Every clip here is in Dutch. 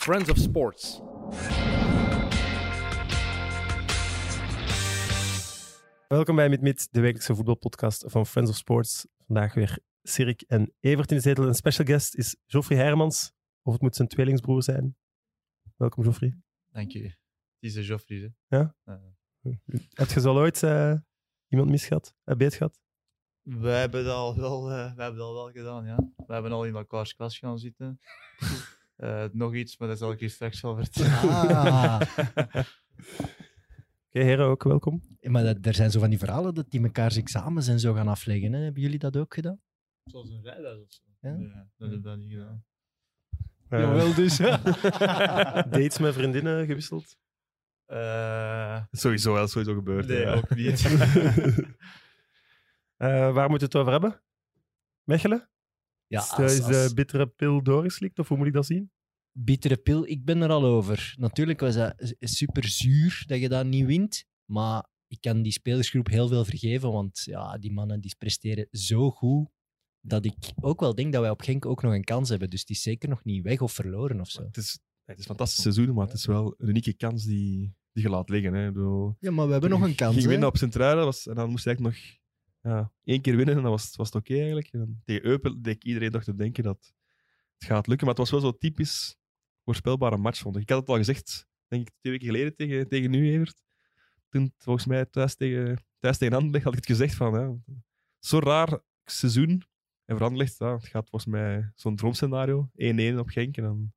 Friends of Sports. Welkom bij Mit Mit, de wekelijkse voetbalpodcast van Friends of Sports. Vandaag weer Sirik en Evert in de zetel. Een special guest is Geoffrey Hermans, of het moet zijn tweelingsbroer zijn. Welkom, Geoffrey. Dank je. Het is de Joffrey. hè. Ja? Eh, Heb je zo ooit eh, iemand misgehad, uh, beet gehad? we hebben dat al wel, eh, we hebben dat al wel gedaan, ja. We hebben al in elkaars klas gaan zitten. Eh, nog iets, maar dat zal ik je straks wel vertellen. Ah, Oké, heren, ook welkom. maar dat, er zijn zo van die verhalen dat die mekaars examens en zo gaan afleggen. Hè? Hebben jullie dat ook gedaan? Zoals een rijles of zo. Ja? Nee, dat heb ik dat niet gedaan. Eh, Jawel, dus. dates met vriendinnen gewisseld? Eh, Sowieso, wel sowieso gebeurd. nee, ja. ook niet. Eh, waar moeten we het over hebben? Mechelen? Ja, is de, als- is de als bittere pil doorgeslikt, of hoe moet ik dat zien? Bittere pil, ik ben er al over. Natuurlijk was dat super zuur dat je dat niet wint. Maar ik kan die spelersgroep heel veel vergeven. Want ja, die mannen die presteren zo goed. Dat ik ook wel denk dat wij op Genk ook nog een kans hebben. Dus die is zeker nog niet weg of verloren of zo. Het, is, het is een fantastisch seizoen, maar het is wel een unieke kans die, die je laat liggen. Hè. Bedoel, Ja, maar we hebben nog een kans. ging hè. winnen op Centrale was, en dan moest je eigenlijk nog ja, één keer winnen en dan was, het- was het oké eigenlijk. En tegen Eupen deed ik iedereen toch te denken dat het gaat lukken. Maar het was wel zo typisch voorspelbare match, vond ik. Ik had het al gezegd, denk ik, twee weken geleden tegen, tegen nu, Evert. Toen, volgens mij, thuis tegen, thuis tegen Anderlecht had ik het gezegd van, ja, zo'n raar seizoen. En voor Anderlecht, ja, het gaat volgens mij zo'n droomscenario. 1-1 op Genk en dan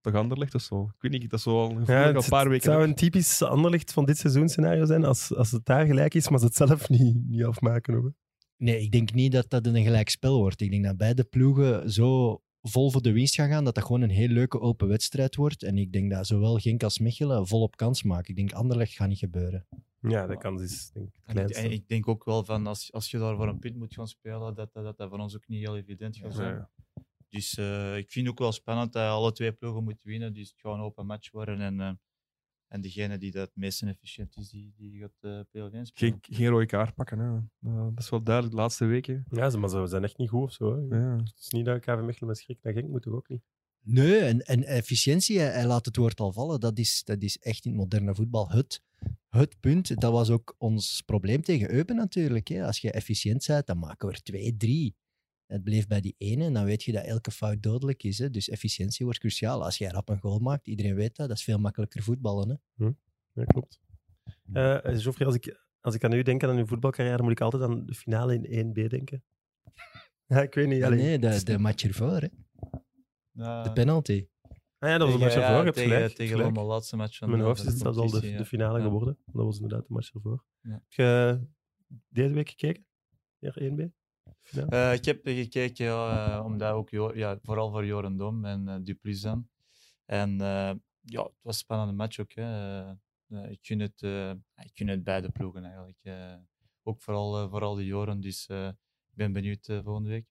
toch Anderlecht of zo. Ik weet niet, dat is zo al een al het, een paar het weken zou heb. een typisch Anderlicht van dit seizoen scenario zijn, als, als het daar gelijk is, maar ze het zelf niet, niet afmaken. Hoor. Nee, ik denk niet dat dat een gelijk spel wordt. Ik denk dat beide ploegen zo vol voor de winst gaan gaan, dat dat gewoon een heel leuke open wedstrijd wordt. En ik denk dat zowel Genk als Mechelen volop kans maken. Ik denk Anderlecht gaat niet gebeuren. Ja, de kans is denk ik het En ik, kleinste. en ik denk ook wel van als, als je daar voor een punt moet gaan spelen, dat dat, dat, dat voor ons ook niet heel evident gaat zijn. Ja. Dus eh, ik vind ook wel spannend dat alle twee ploegen moeten winnen. Dus het gaat een open match worden. En, eh, en degene die dat het meest efficiënt is, die, die gaat eh PLV spelen. Geen, geen rode kaart pakken. Hè. Uh, dat is wel duidelijk de laatste weken. Ja, ze, maar ze zijn echt niet goed of zo. Hè. Ja. Het is niet dat KV Mechelen met schrik naar Genk moet, ook niet? Nee, en, en efficiëntie, hij, hij laat het woord al vallen, dat is, dat is echt in het moderne voetbal het, het punt. Dat was ook ons probleem tegen Eupen natuurlijk. Hè. Als je efficiënt bent, dan maken we er twee, drie. Het bleef bij die ene en dan weet je dat elke fout dodelijk is. Hè. Dus efficiëntie wordt cruciaal. Als jij rap een goal maakt, iedereen weet dat, dat is veel makkelijker voetballen. Hè. Ja, klopt. Eh Geoffrey, als ik, als ik aan u denk aan uw voetbalcarrière, moet ik altijd aan de finale in 1B denken. ja, ik weet niet. Ja, allee, nee, de, is de match ervoor, hè. Ja, de penalty. Ah ja, dat was een match ervoor. ja, tegen, gelijk, tegen gelijk. Laatste match van mijn de- hoofd is het zelfs al de, de ja. finale Ja. geworden. Dat was inderdaad de match ervoor. Ja. Heb je deze week gekeken? Naar 1B? Eh, ik heb gekeken, ja, eh, omdat ook ja, vooral voor Joren Dom en eh Duplis dan. En eh, ja, het was een spannende match ook. Hè. Ik, gun het, eh, ik gun het beide ploegen eigenlijk. eh. ook vooral, vooral de Joren, dus eh, ik ben benieuwd volgende week.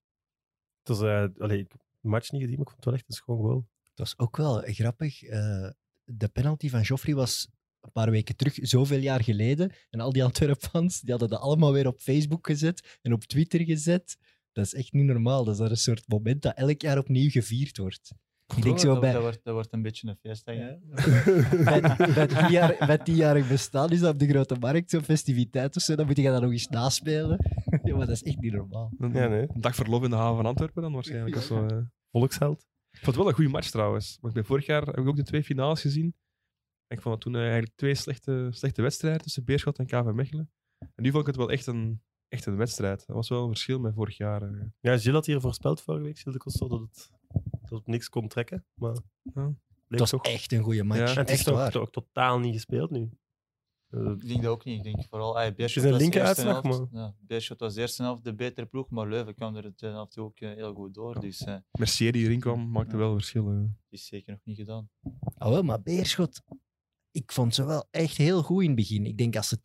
Het was, eh, allee, ik heb de match niet gezien, maar ik vond het wel echt een schoon goal. Het was ook wel grappig. eh, de penalty van Joffrey was een paar weken terug, zoveel jaar geleden. En al die Antwerp-fans die hadden dat allemaal weer op Facebook gezet en op Twitter gezet. Dat is echt niet normaal. Dat is daar een soort moment dat elk jaar opnieuw gevierd wordt. Ik denk zo dat, bij, dat, wordt, dat wordt een beetje een bij, bij, tien bij tienjarig bestaan is dat op de grote markt zo'n festiviteit of zo. Dan moet je dat nog eens naspelen. ja, maar dat is echt niet normaal. Een, Ja, nee. een dag verlof in de haven van Antwerpen dan waarschijnlijk. Zo, eh. Volksheld. Ik vond het wel een goede match trouwens. Want bij vorig jaar heb ik ook de twee finales gezien. En ik vond het toen eh, eigenlijk twee slechte, slechte wedstrijden tussen Beerschot en KV Mechelen. En nu vond ik het wel echt een, echt een wedstrijd. Dat was wel een verschil met vorig jaar. eh. Ja, Gilles had hier voorspeld vorige week, Gilles de Costa, dat het, dat het niks kon trekken. Maar Ja. bleek Het was toch... echt een goede match. Ja. En het is echt toch, waar. toch totaal niet gespeeld nu. Eh, Ik denk dat ook niet. Ik denk vooral, ah, Beerschot een was de linker uitslag, helft- Ja, Beerschot was de eerste helft de betere ploeg, maar Leuven kwam er de tweede helft ook heel goed door. Ja. Dus eh, Mercier die erin kwam, maakte Ja. wel een verschil. het is zeker nog niet gedaan. Ah, wel, maar Beerschot, ik vond ze wel echt heel goed in het begin. Ik denk als ze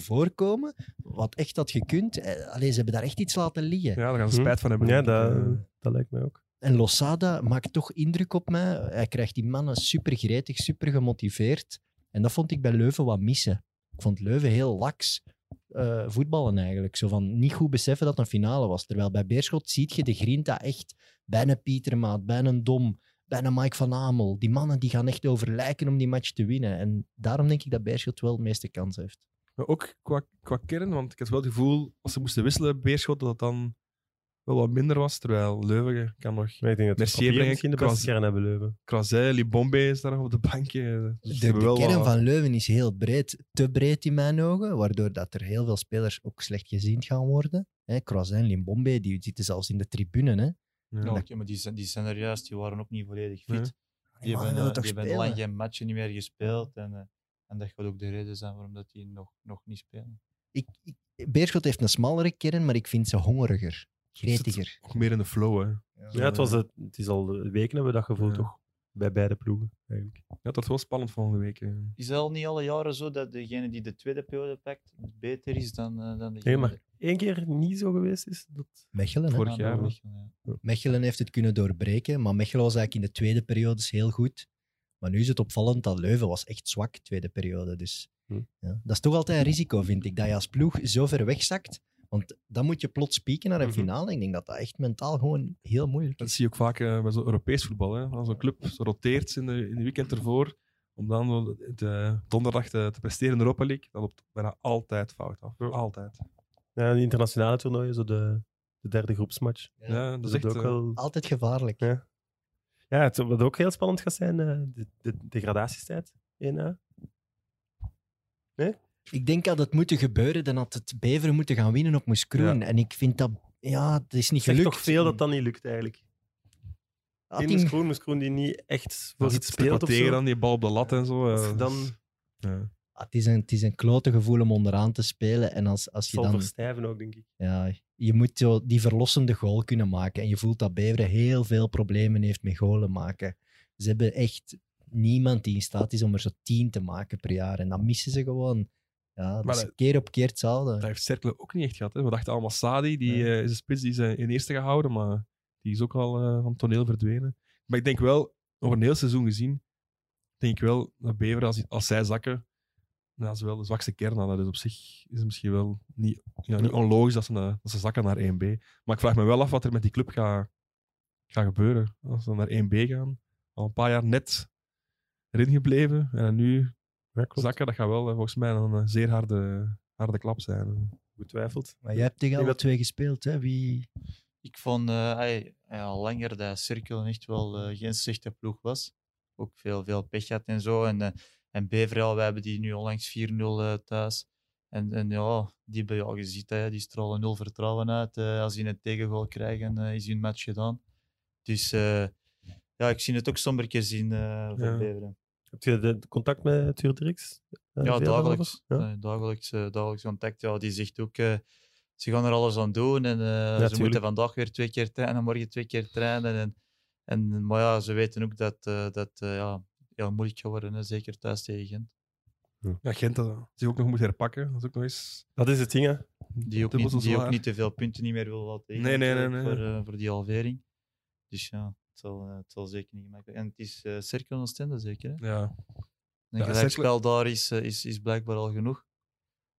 2-3-0 voorkomen, wat echt had gekund. Eh, alleen ze hebben daar echt iets laten liggen. Ja, daar gaan ze Hm. spijt van hebben. ja, dat, eh. dat lijkt mij ook. En Losada maakt toch indruk op mij. Hij krijgt die mannen super gretig, super gemotiveerd. En dat vond ik bij Leuven wat missen. Ik vond Leuven heel laks eh, voetballen eigenlijk. Zo van niet goed beseffen dat het een finale was. Terwijl bij Beerschot ziet je de grinta echt bij een Pietermaat, bij een Dom, bijna Mike van Amel. Die mannen die gaan echt over lijken om die match te winnen. En daarom denk ik dat Beerschot wel de meeste kans heeft. Maar ook qua, qua kern, want ik had wel het gevoel, als ze moesten wisselen, Beerschot, dat het dan wel wat minder was. Terwijl Leuven kan nog... Maar ik denk dat Mercier we brengen, misschien de beste kern hebben, Leuven. Libombe is daar nog op de bankje. Dus De, hebben de wel kern wat- van Leuven is heel breed. Te breed in mijn ogen, waardoor dat er heel veel spelers ook slecht gezien gaan worden. Hè, Croizin, Limbombe, die zitten zelfs in de tribune. Hè. Ja. Maar die, zijn- die zijn er juist, die waren ook niet volledig fit. Nee. Die hebben, eh, die hebben lang geen matchen niet meer gespeeld. En, eh, en dat gaat ook de reden zijn waarom dat die nog, nog niet spelen. Ik, ik, Beerschot heeft een smallere kern, maar ik vind ze hongeriger, gretiger. Nog meer in de flow, hè. Ja, het, was het, het is al weken hebben we dat gevoel Ja. toch? Bij beide ploegen, eigenlijk. Ja, het wordt wel spannend volgende week. hè. Is het al niet alle jaren zo dat degene die de tweede periode pakt beter is dan, eh, dan degene Nee, maar één keer niet zo geweest is. Dat... Mechelen, hè. Vorig jaar, dat ja. Mechelen heeft het kunnen doorbreken, maar Mechelen was eigenlijk in de tweede periode heel goed. Maar nu is het opvallend dat Leuven was echt zwak, tweede periode. Dus Hm. ja, dat is toch altijd een risico, vind ik, dat je als ploeg zo ver wegzakt. Want dan moet je plots pieken naar een Mhm. finale. Ik denk dat dat echt mentaal gewoon heel moeilijk Dat is. zie je ook vaak eh, bij zo'n Europees voetbal. Hè. Als een club roteert in de, in de weekend ervoor, om dan de donderdag te, te presteren in de Europa League, dat loopt bijna altijd fout af. Ja. Altijd. Ja, de internationale toernooien, zo de, de derde groepsmatch. Ja, dat Dat is echt... ook eh, wel... Altijd gevaarlijk. Ja. Ja, het, wat ook heel spannend gaat zijn, eh, de, de degradatiestijd. 1A. Ik denk dat het moeten gebeuren, dan had het Beveren moeten gaan winnen op Moeskroen. En ik vind dat, ja, het is niet Zegt gelukt. toch veel dat dat niet lukt, eigenlijk. Had In Moeskroen die niet echt voor iets speelt of tegen zo. dan die bal op de lat en zo. eh, dan ja. Ah, het, is een, het is een klote gevoel om onderaan te spelen. En als, als je dan verstijven ook, denk ik. Ja, je moet zo die verlossende goal kunnen maken. En je voelt dat Beveren heel veel problemen heeft met goalen maken. Ze hebben echt niemand die in staat is om er zo tien te maken per jaar. En dan missen ze gewoon. Ja, dat Maar is dat- keer op keer hetzelfde. Dat heeft Cercle ook niet echt gehad. Hè. We dachten allemaal Sadi, die Ja. eh, is een spits die ze in eerste gehouden, maar die is ook al eh, van het toneel verdwenen. Maar ik denk wel, over een heel seizoen gezien, denk ik wel dat Bever, als, als zij zakken, nou, ze wel de zwakste kern hadden. Dus op zich is het misschien wel niet, ja, niet onlogisch dat ze, dat ze zakken naar 1B. Maar ik vraag me wel af wat er met die club gaat, gaat gebeuren. Als ze naar 1B gaan, al een paar jaar net erin gebleven en dan nu Ja, zakken, dat gaat wel eh, volgens mij een eh, zeer harde, harde klap zijn. Betwijfeld. Maar jij hebt tegen alle twee gespeeld. Hè? Wie... Ik vond eh, ai, ja, langer dat Cirkel echt wel eh, geen slechte ploeg was. Ook veel, veel pech had en zo. En, eh, en Beverel, wij hebben die nu onlangs 4-0 eh, thuis. En, en ja, die hebben ja, je ziet, hè, die stralen nul vertrouwen uit. Eh, als die een tegengoal krijgen, eh, is hun match gedaan. Dus eh, ja, ik zie het ook sombertje zien eh voor Ja. Beveren. Heb je de, contact met Tuur Dirks? Eh, Ja, dagelijks. Ja. Eh, dagelijks, eh, dagelijks contact. Ja, die zegt ook, eh, ze gaan er alles aan doen. En eh, ze tuurlijk. moeten vandaag weer twee keer trainen, morgen twee keer trainen. En, en, maar ja, ze weten ook dat eh, dat eh, ja, heel moeilijk gaat worden, hè, zeker thuis tegen Gent. Ja, Gent dat zich ook nog moet herpakken. Dat is ook nog eens... Dat is het ding, hè. Die ook, niet, die ook niet te veel punten niet meer wil laten Nee, nee, nee. Voor, eh, voor die halvering. Dus ja, het zal, eh, het zal zeker niet gemakkelijk En het is uh, Oostende zeker. Hè? Ja, Een Ja, gelijkspel daar is, eh, is, is blijkbaar al genoeg.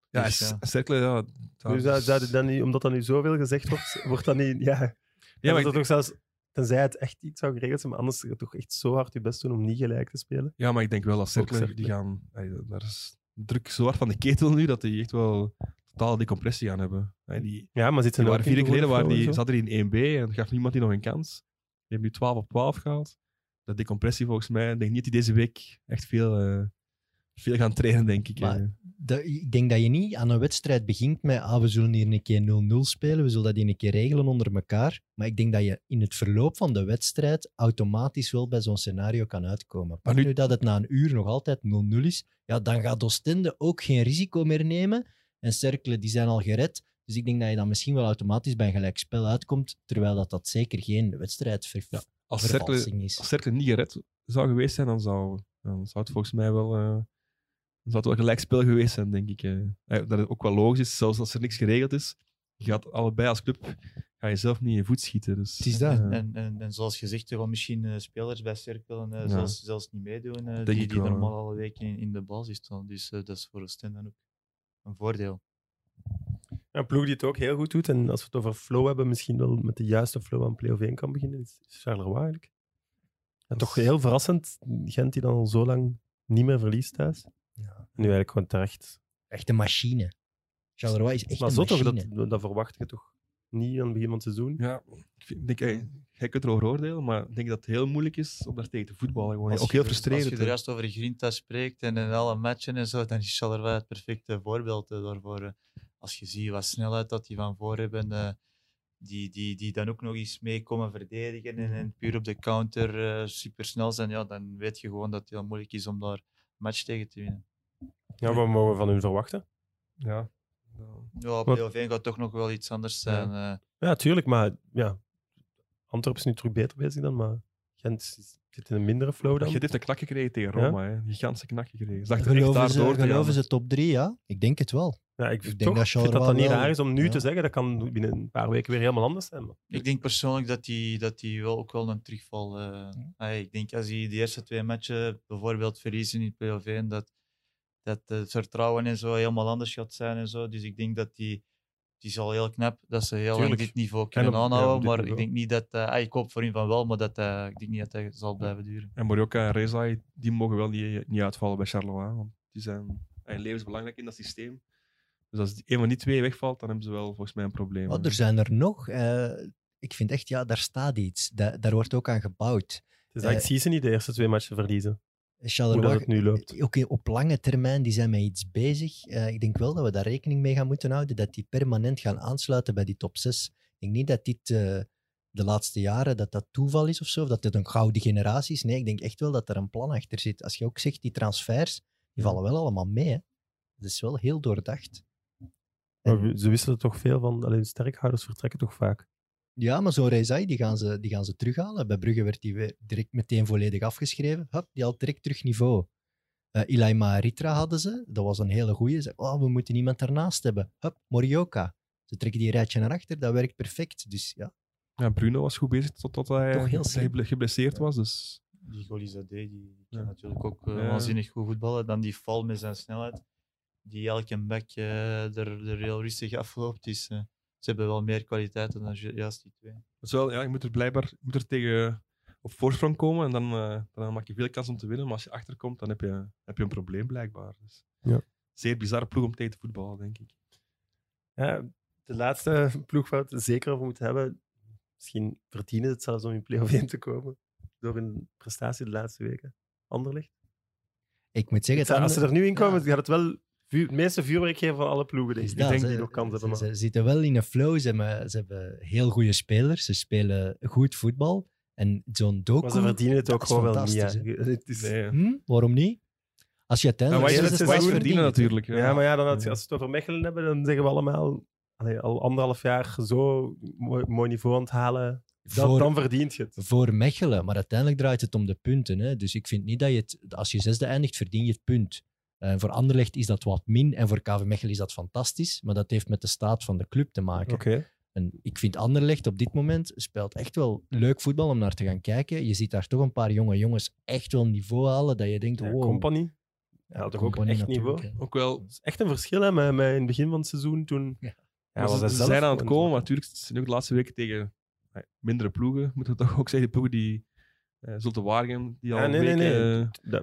ja, Dus, ja. Cercle, ja. daar Nu zou, is- zou dit dan niet, omdat dat nu zoveel gezegd wordt, wordt dat niet... Ja, Ja, maar dat ik, toch zelfs... Tenzij het echt iets zou geregeld zijn, maar anders je toch echt zo hard je best doen om niet gelijk te spelen. ja, maar ik denk wel dat Cercle, Cercle. die gaan... daar is druk zo hard van de ketel nu, dat die echt wel totaal decompressie gaan hebben. Die, Ja, maar zitten die er waren vier jaar niet geleden waren die, zat er in 1B en gaf niemand die nog een kans. Die hebben nu 12 op 12 gehaald. Dat decompressie volgens mij, ik denk niet dat die deze week echt veel, eh, veel gaan trainen, denk ik. Maar- eh. Ik denk dat je niet aan een wedstrijd begint met ah, we zullen hier een keer 0-0 spelen, we zullen dat hier een keer regelen onder elkaar. Maar ik denk dat je in het verloop van de wedstrijd automatisch wel bij zo'n scenario kan uitkomen. Maar nu- nu dat het na een uur nog altijd 0-0 is, ja, dan gaat Oostende ook geen risico meer nemen. En Cercle, die zijn al gered. Dus ik denk dat je dan misschien wel automatisch bij een gelijkspel uitkomt, terwijl dat, dat zeker geen wedstrijdvervalsing Als Cercle, is. als Cercle niet gered zou geweest zijn, dan zou, dan zou het volgens mij wel, eh, dan zou het wel gelijk spel geweest zijn, denk ik. eh. Eh, Dat het ook wel logisch is, zelfs als er niks geregeld is. Je gaat allebei als club ga je zelf niet in je voet schieten. Dus, Het is dat. En, en, en zoals gezegd, er gaan misschien eh, spelers bij Cirkel eh, Ja. zelfs, zelfs niet meedoen, die, die wel, normaal alle weken in, in de basis staan. Dus dat is voor Oostende ook een voordeel. Een ploeg die het ook heel goed doet, en als we het over flow hebben, misschien wel met de juiste flow aan play-off 1 kan beginnen, is Charleroi eigenlijk. Ja, toch heel verrassend. Gent die dan al zo lang niet meer verliest thuis. Ja. Nu eigenlijk gewoon terecht. Echt een machine. Charleroi is echt Maar een zo toch, machine. dat, dat verwacht je toch niet aan het begin van het seizoen? Ja, ik vind- denk, eh, jij kunt erover oordelen, maar ik denk dat het heel moeilijk is om daar tegen te voetballen. Gewoon. Als Ook je heel er- frustrerend. Als je er juist over Grinta spreekt en in alle matchen en zo, dan is Charleroi het perfecte voorbeeld eh, daarvoor. Als je ziet wat snelheid dat die van voor hebben, eh, die, die, die dan ook nog eens mee komen verdedigen en, en puur op de counter eh super snel zijn, ja, dan weet je gewoon dat het heel moeilijk is om daar een match tegen te winnen. Ja, wat mogen we van hun verwachten? Ja. Ja. Ja, Wat- PLV gaat toch nog wel iets anders zijn. eh. Ja, tuurlijk, maar ja. Antwerpen is nu terug beter bezig dan, maar Gent zit in een mindere flow dan. Je hebt een knak gekregen tegen Ja? Roma. Hè. Een gigantische knak gekregen. Ze dachten echt Geloven, daar ze, door te geloven ze top 3, ja? Ik denk het wel. Ja, ik, Ik denk toch, dat vind dat niet raar is om nu ja. te zeggen. Dat kan binnen een paar weken weer helemaal anders zijn. maar- Ik denk persoonlijk dat hij dat die wel ook wel een terugval. eh ah, ik denk als hij de eerste twee matchen bijvoorbeeld verliezen in PLV en dat, dat het vertrouwen en zo helemaal anders gaat zijn en zo. Dus ik denk dat die. Het is al heel knap dat ze heel lang Tuurlijk. dit niveau kunnen op- aanhouden. maar ik denk niet dat. eh, ah, ik hoop voor hem van wel, maar dat, eh, ik denk niet dat hij zal blijven duren. En Morioka en Rezai, die mogen wel niet, niet uitvallen bij Charleroi. Want die zijn eh, levensbelangrijk in dat systeem. Dus als een van die twee wegvalt, dan hebben ze wel volgens mij een probleem. Oh, er zijn er nog. eh, ik vind echt, ja, daar staat iets. Da- daar wordt ook aan gebouwd. Het is eigenlijk Eh, zie ze niet de eerste twee matchen verliezen. Hoe dat het nu loopt. Oké, op lange termijn die zijn met iets bezig. Eh, ik denk wel dat we daar rekening mee gaan moeten houden, dat die permanent gaan aansluiten bij die top 6. Ik denk niet dat dit eh, de laatste jaren dat dat toeval is of zo, of dat dit een gouden generatie is. Nee, ik denk echt wel dat er een plan achter zit. Als je ook zegt, die transfers, die vallen wel allemaal mee. Hè. Dat is wel heel doordacht. Maar we- ze wisselen toch veel van. Alleen sterkhouders vertrekken toch vaak. Ja, maar zo'n Rezai, die gaan, ze, die gaan ze terughalen. Bij Brugge werd die weer direct meteen volledig afgeschreven. Hup, die had direct terug niveau. Eh Ilaima Ritra hadden ze. Dat was een hele goeie. Ze, oh, we moeten iemand daarnaast hebben. Hup, Morioka. Ze trekken die rijtje naar achter. Dat werkt perfect. Dus ja, Ja, Bruno was goed bezig totdat hij, geblesseerd was. Dus Die Golizade, die, die kan Ja. natuurlijk ook Ja. waanzinnig goed voetballen. Dan die val met zijn snelheid, die elke back eh, er, er heel rustig afloopt. Dus eh, ze hebben wel meer kwaliteiten dan ju- juist die twee. het is wel, ja, je moet er blijkbaar je moet er tegen op voorsprong komen en dan, eh, dan maak je veel kans om te winnen. Maar als je achterkomt, dan heb je, heb je een probleem blijkbaar. Dus, Ja. Zeer bizarre ploeg om tegen te voetballen, denk ik. Ja, de laatste ploegfout zeker over moeten hebben. Misschien verdienen ze het zelfs om in play-off 1 te komen. Door hun prestatie de laatste weken. Anderlicht. ik moet zeggen... het Als ze er nu in komen, ja. gaat het wel vuur, het meeste vuurwerk geven van alle ploegen. Denk ik. dat, ik denk ze- die nog kans hebben. Ze, maar- ze zitten wel in een flow. Ze hebben, ze hebben heel goede spelers. Ze spelen goed voetbal. En zo'n Doku... Maar ze verdienen het ook gewoon wel niet. Ja. Het is, Nee, Hm? Waarom niet? Als je Ja, uiteindelijk het wij seizoen verdienen natuurlijk. Ja, maar ja, dan had, Ja. als we het over Mechelen hebben, dan zeggen we allemaal allee, al anderhalf jaar zo mooi, mooi niveau aan het halen. Dan, Voor- dan verdient je het. voor Mechelen. Maar uiteindelijk draait het om de punten. Hè. Dus ik vind niet dat je het, als je zesde eindigt, verdien je het punt. Eh, voor Anderlecht is dat wat min en voor KV Mechelen is dat fantastisch. Maar dat heeft met de staat van de club te maken. Oké. En ik vind Anderlecht op dit moment speelt echt wel leuk voetbal om naar te gaan kijken. Je ziet daar toch een paar jonge jongens echt wel niveau halen dat je denkt, Ja, wow. Compagnie. Ja, toch ook Company echt niveau. hè. Ook wel, Dat is echt een verschil hè, met, met in het begin van het seizoen toen. Ja. Ja, ze, zijn aan het komen, maar natuurlijk ze zijn ook de laatste weken tegen eh, mindere ploegen. Moeten we toch ook zeggen, ploegen die Zulte Waregem, die al Ja, nee, nee, weken,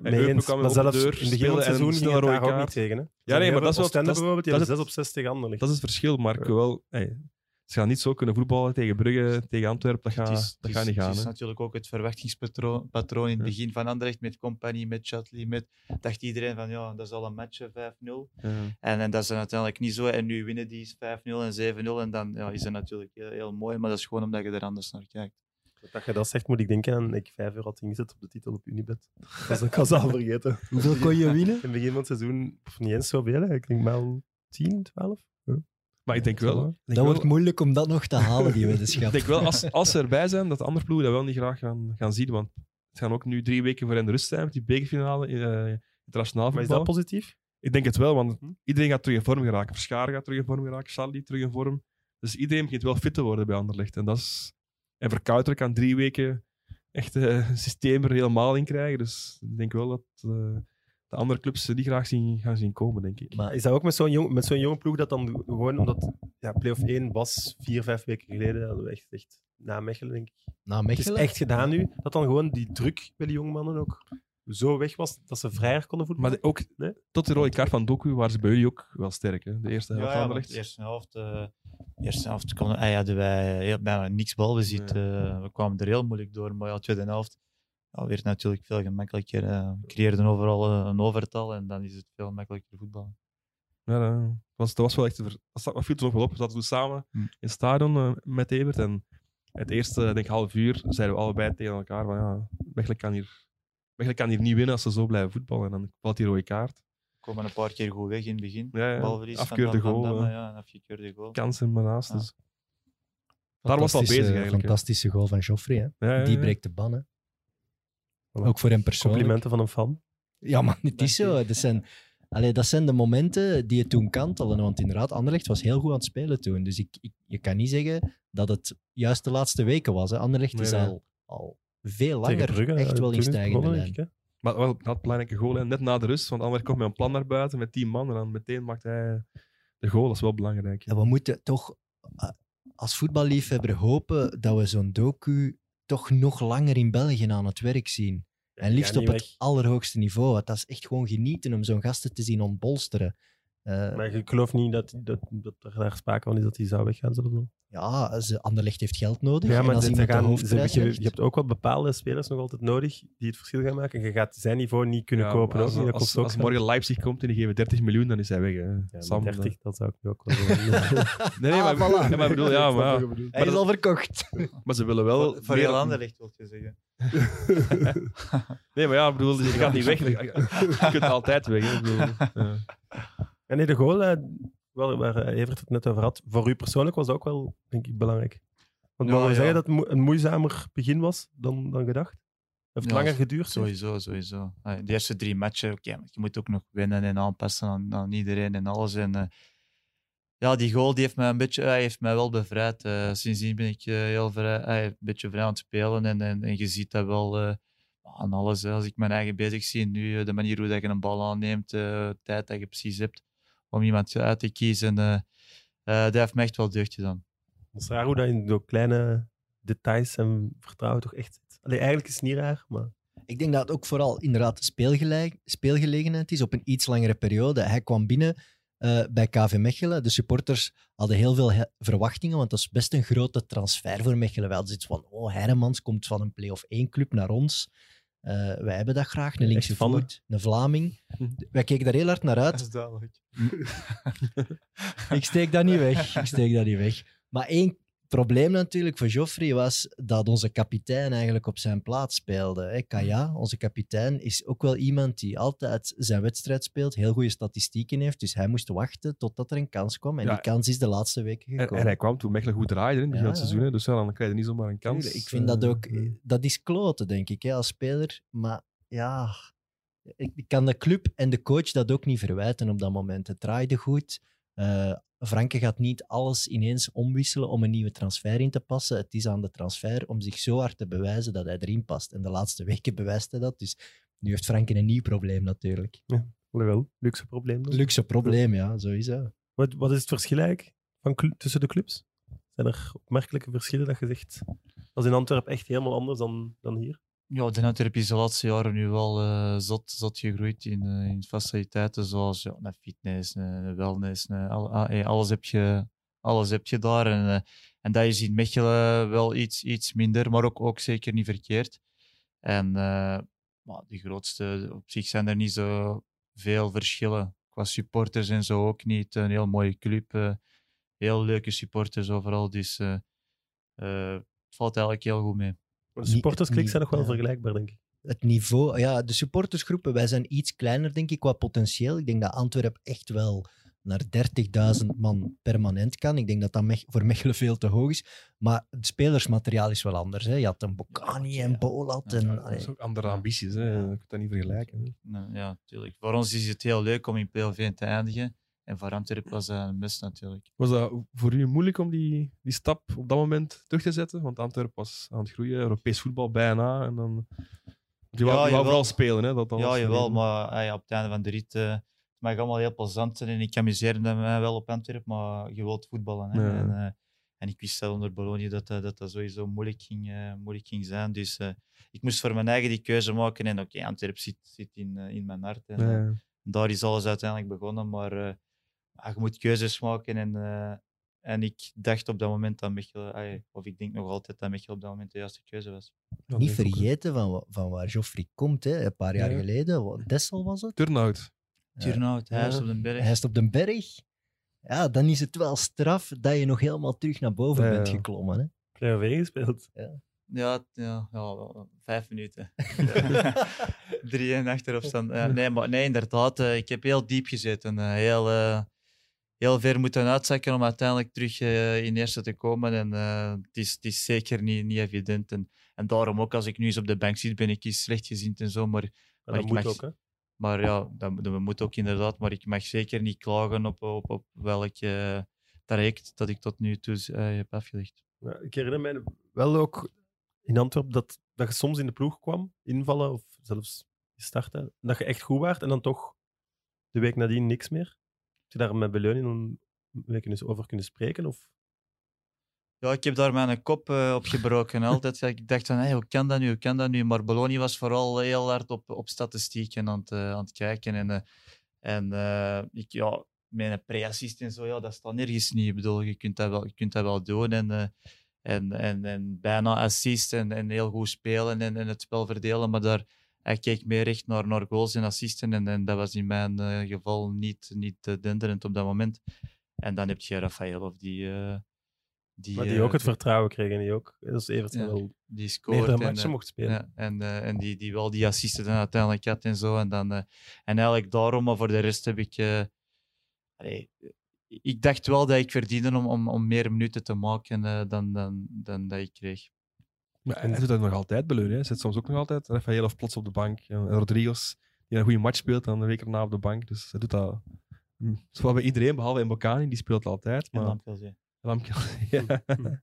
nee. eh, kwam Maar op de deur, in het en seizoen ging het daar ook niet tegen. Hè. Ja, nee, maar dat is wel- Oostende dat bijvoorbeeld, die dat hebben is 6 op 6 tegen Anderlecht. dat is het verschil, maar Ja. wel, hey, ze gaan niet zo kunnen voetballen tegen Brugge, tegen Antwerpen. Dat gaat, is, dat gaat niet gaan. Het is hè. natuurlijk ook het verwachtingspatroon patroon in het Ja. begin van Anderlecht met Compagnie, met Chatley, met dacht iedereen van ja, dat is al een match 5-0. Ja. En, en dat is dan uiteindelijk niet zo. En nu winnen die 5-0 en 7-0 en dan ja, is dat natuurlijk heel, heel mooi, maar dat is gewoon omdat je er anders naar kijkt. Dat je dat zegt, moet ik denken aan ik 5 euro had ingezet op de titel op Unibet. Dat was ik al vergeten. Hoeveel kon je winnen? In het begin van het seizoen pff, niet eens zoveel. hè. Ik denk wel 10, 12. Maar ik denk wel, ik denk Dat wel- wordt moeilijk om dat nog te halen, die ik weddenschap. denk wel, als, als ze erbij zijn, dat de andere ploegen dat wel niet graag gaan, gaan zien. Want het gaan ook nu drie weken voor in de rust zijn met die bekerfinale in uh, internationaal Maar is voetbal. dat positief? Ik denk het wel, want Hm? iedereen gaat terug in vorm geraken. Verscharen gaat terug in vorm geraken, Charlie terug in vorm. Dus iedereen begint wel fit te worden bij Anderlecht. En, dat is... en Verkouter kan drie weken echt eh, een systeem er helemaal in krijgen. Dus ik denk wel dat, eh, de andere clubs niet graag zien, gaan zien komen, denk ik. Maar Is dat ook met zo'n jong, met zo'n jonge ploeg dat dan gewoon omdat ja, play-off 1 was vier, vijf weken geleden, hadden we echt, echt na Mechelen, denk ik. na Het is Mechelen... echt gedaan nu, dat dan gewoon die druk bij die jongmannen ook zo weg was dat ze vrijer konden voetballen. Maar de- ook Nee? tot de rode kaart van Doku waren ze bij jullie ook wel sterk. Hè? De eerste helft Ja, ja, van de eerste helft, eh, de eerste helft konden, ah, ja, hadden wij heel, bijna niks balbezit. Eh, we kwamen er heel moeilijk door, maar ja, de tweede helft ja, werd natuurlijk veel gemakkelijker. eh. we creëerden overal eh, een overtal en dan is het veel makkelijker voetballen. Ja, dat was, dat was wel echt... Dat viel toen wel op. We zaten toen samen Hm. in het stadion eh, met Evert. En het eerste, denk ik, half uur zeiden we allebei tegen elkaar van ja, Mechelen kan hier, Mechelen kan hier niet winnen als ze zo blijven voetballen. En dan valt die rode kaart. Komen een paar keer goed weg in het begin. Ja, ja. Balverlies van Afkeurde Van goal, Damme, ja. afgekeurde goal. Kansen maar naast. Ja. Dus. Daar was al fantastische- bezig eigenlijk. Fantastische goal van Joffrey. Hè. Ja, ja, Die breekt de ban. Hè. Voilà. Ook voor hem persoonlijk. Complimenten van een fan. Ja, maar het is zo. Dat zijn, allee, dat zijn de momenten die je toen kantelen. Want inderdaad, Anderlecht was heel goed aan het spelen toen. Dus ik, ik, je kan niet zeggen dat het juist de laatste weken was. Hè. Anderlecht is Nee, al, al veel langer Brugge, echt eh, wel in stijgende lijn. Maar wel, dat belangrijke goal, hè. net na de rust. Want Anderlecht komt met een plan naar buiten met tien man. En dan meteen maakt hij de goal. Dat is wel belangrijk. En we moeten toch eh, als voetballiefhebber hopen dat we zo'n docu toch nog langer in België aan het werk zien. En liefst op het allerhoogste niveau. Want dat is echt gewoon genieten om zo'n gasten te zien ontbolsteren. Eh. Maar ik geloof niet dat, dat, dat er daar sprake van is dat hij zou weggaan. Zo. Ja, ze, Anderlecht heeft geld nodig. Ja, en maar als ze gaan, ze, je, je hebt ook wel bepaalde spelers nog altijd nodig die het verschil gaan maken. En je gaat zijn niveau niet kunnen Ja, kopen. maar Ook Als, ook als morgen Leipzig komt en die geven 30 miljoen, dan is hij weg. Hè. Ja, maar Sam, 30, eh. dat zou ik nu ook wel doen. Nee, nee, maar, Ah, voilà. maar ik bedoel, ja, maar, ja. Hij is al verkocht. maar ze willen wel. Voor, voor meer- heel Anderlecht, wil je zeggen. Nee, maar ja, ik bedoel, je gaat niet weg. Je kunt altijd weg. Hè. Ik bedoel, ja. Ja, nee, de goal, eh, wel, waar eh, Evert het net over had, voor u persoonlijk was dat ook wel, denk ik, belangrijk. Want Ja, mogen we ja. zeggen dat het een moeizamer begin was dan, dan gedacht? Heeft het Ja, langer geduurd? Sowieso, sowieso. Ah, De eerste drie matchen, oké, maar je moet ook nog winnen en aanpassen aan, aan iedereen en alles. En, eh, ja, die goal die heeft mij een beetje, hij heeft mij wel bevrijd. Eh, sindsdien ben ik eh, heel vrij, eh, een beetje vrij aan het spelen en, en, en je ziet dat wel eh, aan alles. Als ik mijn eigen bezig zie, nu eh, de manier hoe dat je een bal aanneemt, eh, de tijd dat je precies hebt om iemand uit te kiezen, eh, eh, dat heeft me echt wel deugd gedaan. Het is raar hoe dat in zo kleine details en vertrouwen toch echt zit. Allee, eigenlijk is het niet raar, maar Ik denk dat het ook vooral inderdaad speelgele- speelgelegenheid is op een iets langere periode. Hij kwam binnen eh, bij KV Mechelen. De supporters hadden heel veel he- verwachtingen, want dat is best een grote transfer voor Mechelen. Wij hadden zoiets van, oh, Hermans komt van een play-off 1 club naar ons. Eh, wij hebben dat graag, een linkse voet, een Vlaming. Wij keken daar heel hard naar uit. is duidelijk. Ik steek dat niet weg. Ik steek dat niet weg. Maar één probleem natuurlijk voor Joffrey was dat onze kapitein eigenlijk op zijn plaats speelde. Hè. Kaya, onze kapitein, is ook wel iemand die altijd zijn wedstrijd speelt, heel goede statistieken heeft. Dus hij moest wachten totdat er een kans kwam. En Ja. die kans is de laatste weken En, gekomen. en hij kwam toen Mechelen goed draaide in het begin Ja, seizoen. hè. Dus ja, dan krijg je niet zomaar een kans. Ik vind dat Eh, ook... Dat is kloten, denk ik, hè, als speler. Maar ja... Ik kan de club en de coach dat ook niet verwijten op dat moment. Het draaide goed. Eh Franke gaat niet alles ineens omwisselen om een nieuwe transfer in te passen. Het is aan de transfer om zich zo hard te bewijzen dat hij erin past. En de laatste weken bewijst hij dat. Dus nu heeft Franke een nieuw probleem natuurlijk. wel, luxe probleem. dan. Luxe probleem, ja, sowieso. Wat, wat is het verschil eigenlijk van tussen de clubs? Zijn er opmerkelijke verschillen dat je zegt, dat is in Antwerpen echt helemaal anders dan, dan hier? Ja, de Antwerp is de laatste jaren nu wel eh, zot, zot gegroeid in, eh, in faciliteiten zoals ja, fitness, een wellness. ah, alles, heb je, alles heb je daar. En, eh, en dat is in Mechelen wel iets, iets minder, maar ook, ook zeker niet verkeerd. En maar de grootste, op zich zijn er niet zo veel verschillen. Qua supporters en zo ook niet. Een heel mooie club. heel leuke supporters overal. Dus het valt eigenlijk heel goed mee. De supportersklik zijn nog wel ja. vergelijkbaar, denk ik. het niveau, ja, de supportersgroepen, wij zijn iets kleiner, denk ik, qua potentieel. Ik denk dat Antwerpen echt wel naar 30.000 man permanent kan. Ik denk dat dat Mech- voor Mechelen veel te hoog is. Maar het spelersmateriaal is wel anders. Hè. Je had een Bocani en Bolat. En, ja, Dat is ook andere ambities. Hè. Je kunt dat niet vergelijken. hè. Ja, natuurlijk. Voor ons is het heel leuk om in PLV te eindigen. En voor Antwerpen was dat een mis natuurlijk. Was dat voor u moeilijk om die, die stap op dat moment terug te zetten? Want Antwerpen was aan het groeien, Europees voetbal bijna. En dan Je wou, Ja, je wou vooral spelen, hè? Dat, Ja, jawel, maar ah ja, op het einde van de rit eh, het mag allemaal heel plezant zijn en ik amuseerde mij wel op Antwerpen, maar je wilt voetballen. Hè. Ja. En, eh, en ik wist wel onder Bologna dat dat, dat, dat sowieso moeilijk ging, eh, moeilijk ging zijn. Dus eh, ik moest voor mijn eigen die keuze maken en oké, Antwerpen zit, zit in, eh, in mijn hart. En, eh, daar is alles uiteindelijk begonnen, maar eh, je moet keuzes maken en... eh, en ik dacht op dat moment dat Mechelen, ah, of ik denk nog altijd dat Mechelen op dat moment de juiste keuze was. Dat Niet vergeten van, van waar Joffrey komt, hè. een paar jaar Ja. geleden. Wat- Dessel was het? Turnhout. Ja. Turnhout, Huis Ja. op den Berg. Hij is op den berg. Ja, dan is het wel straf dat je nog helemaal terug naar boven Ja, bent ja. geklommen. Hè. Play-off gespeeld. Ja, ja, ja, wel, vijf minuten. 3-1 achterafstand. Ja, nee, maar nee, inderdaad. eh, ik heb heel diep gezeten. eh, heel, eh, heel ver moeten uitzakken om uiteindelijk terug eh, in eerste te komen. En eh, het, is, het is zeker niet, niet evident. En, en daarom ook, als ik nu eens op de bank zit, ben ik eens slechtgezind en zo. Maar, Maar Maar dat moet mag- ook, hè. maar ja, dat, dat moet ook inderdaad. Maar ik mag zeker niet klagen op, op, op welk traject dat ik tot nu toe eh, heb afgelegd. Ja, ik herinner mij wel ook in Antwerpen dat, dat je soms in de ploeg kwam, invallen of zelfs starten, dat je echt goed waart en dan toch de week nadien niks meer. Je daar met Beleuning eens over kunnen spreken? Of? Ja, ik heb daar mijn kop eh, op gebroken. Altijd. Ik dacht van, hey, hoe kan dat nu, hoe kan dat nu? Maar Bologna was vooral heel hard op, op statistieken aan het, eh, aan het kijken. En, eh, en ik, ja, mijn pre-assist en zo, ja, dat staat nergens niet. Ik bedoel, je kunt dat wel, je kunt dat wel doen. En, en, en, en bijna assist en, en heel goed spelen en, en het spel verdelen. Maar daar, hij keek meer echt naar, naar goals en assisten. En, en dat was in mijn eh, geval niet, niet eh, denderend op dat moment. En dan heb je Rafael of die... eh, die, Maar die ook het vertrouwen kregen en die ook, als Everton Ja, wel die matchen eh, mocht spelen. ja, en, en die, die wel die assisten dan uiteindelijk had en zo. En, dan, en eigenlijk daarom, maar voor de rest heb ik. allee, ik dacht wel dat ik verdiende om, om, om meer minuten te maken dan, dan, dan dat ik kreeg. Maar hij doet dat nog altijd, Beleur. Hij zit soms ook nog altijd. Rafael of plots op de bank. En Rodriguez, die een goede match speelt, dan een week erna op de bank. Dus hij doet dat hm, zowel bij iedereen, behalve Mbokani, die speelt altijd. En Maar Lampelzee. Lamke, ja.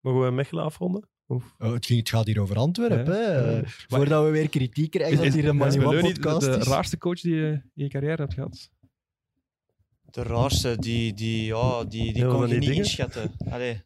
Mogen we Mechelen afronden? Oh, het, ging, het gaat hier over Antwerpen. Ja. hè. Ja. Voordat we weer kritiek krijgen Is, dat is, hier een Manuel de, podcast de is. raarste coach die je in je carrière hebt gehad? De raarste, die, die, ja, die, die Ja, kon je niet dingen. inschatten.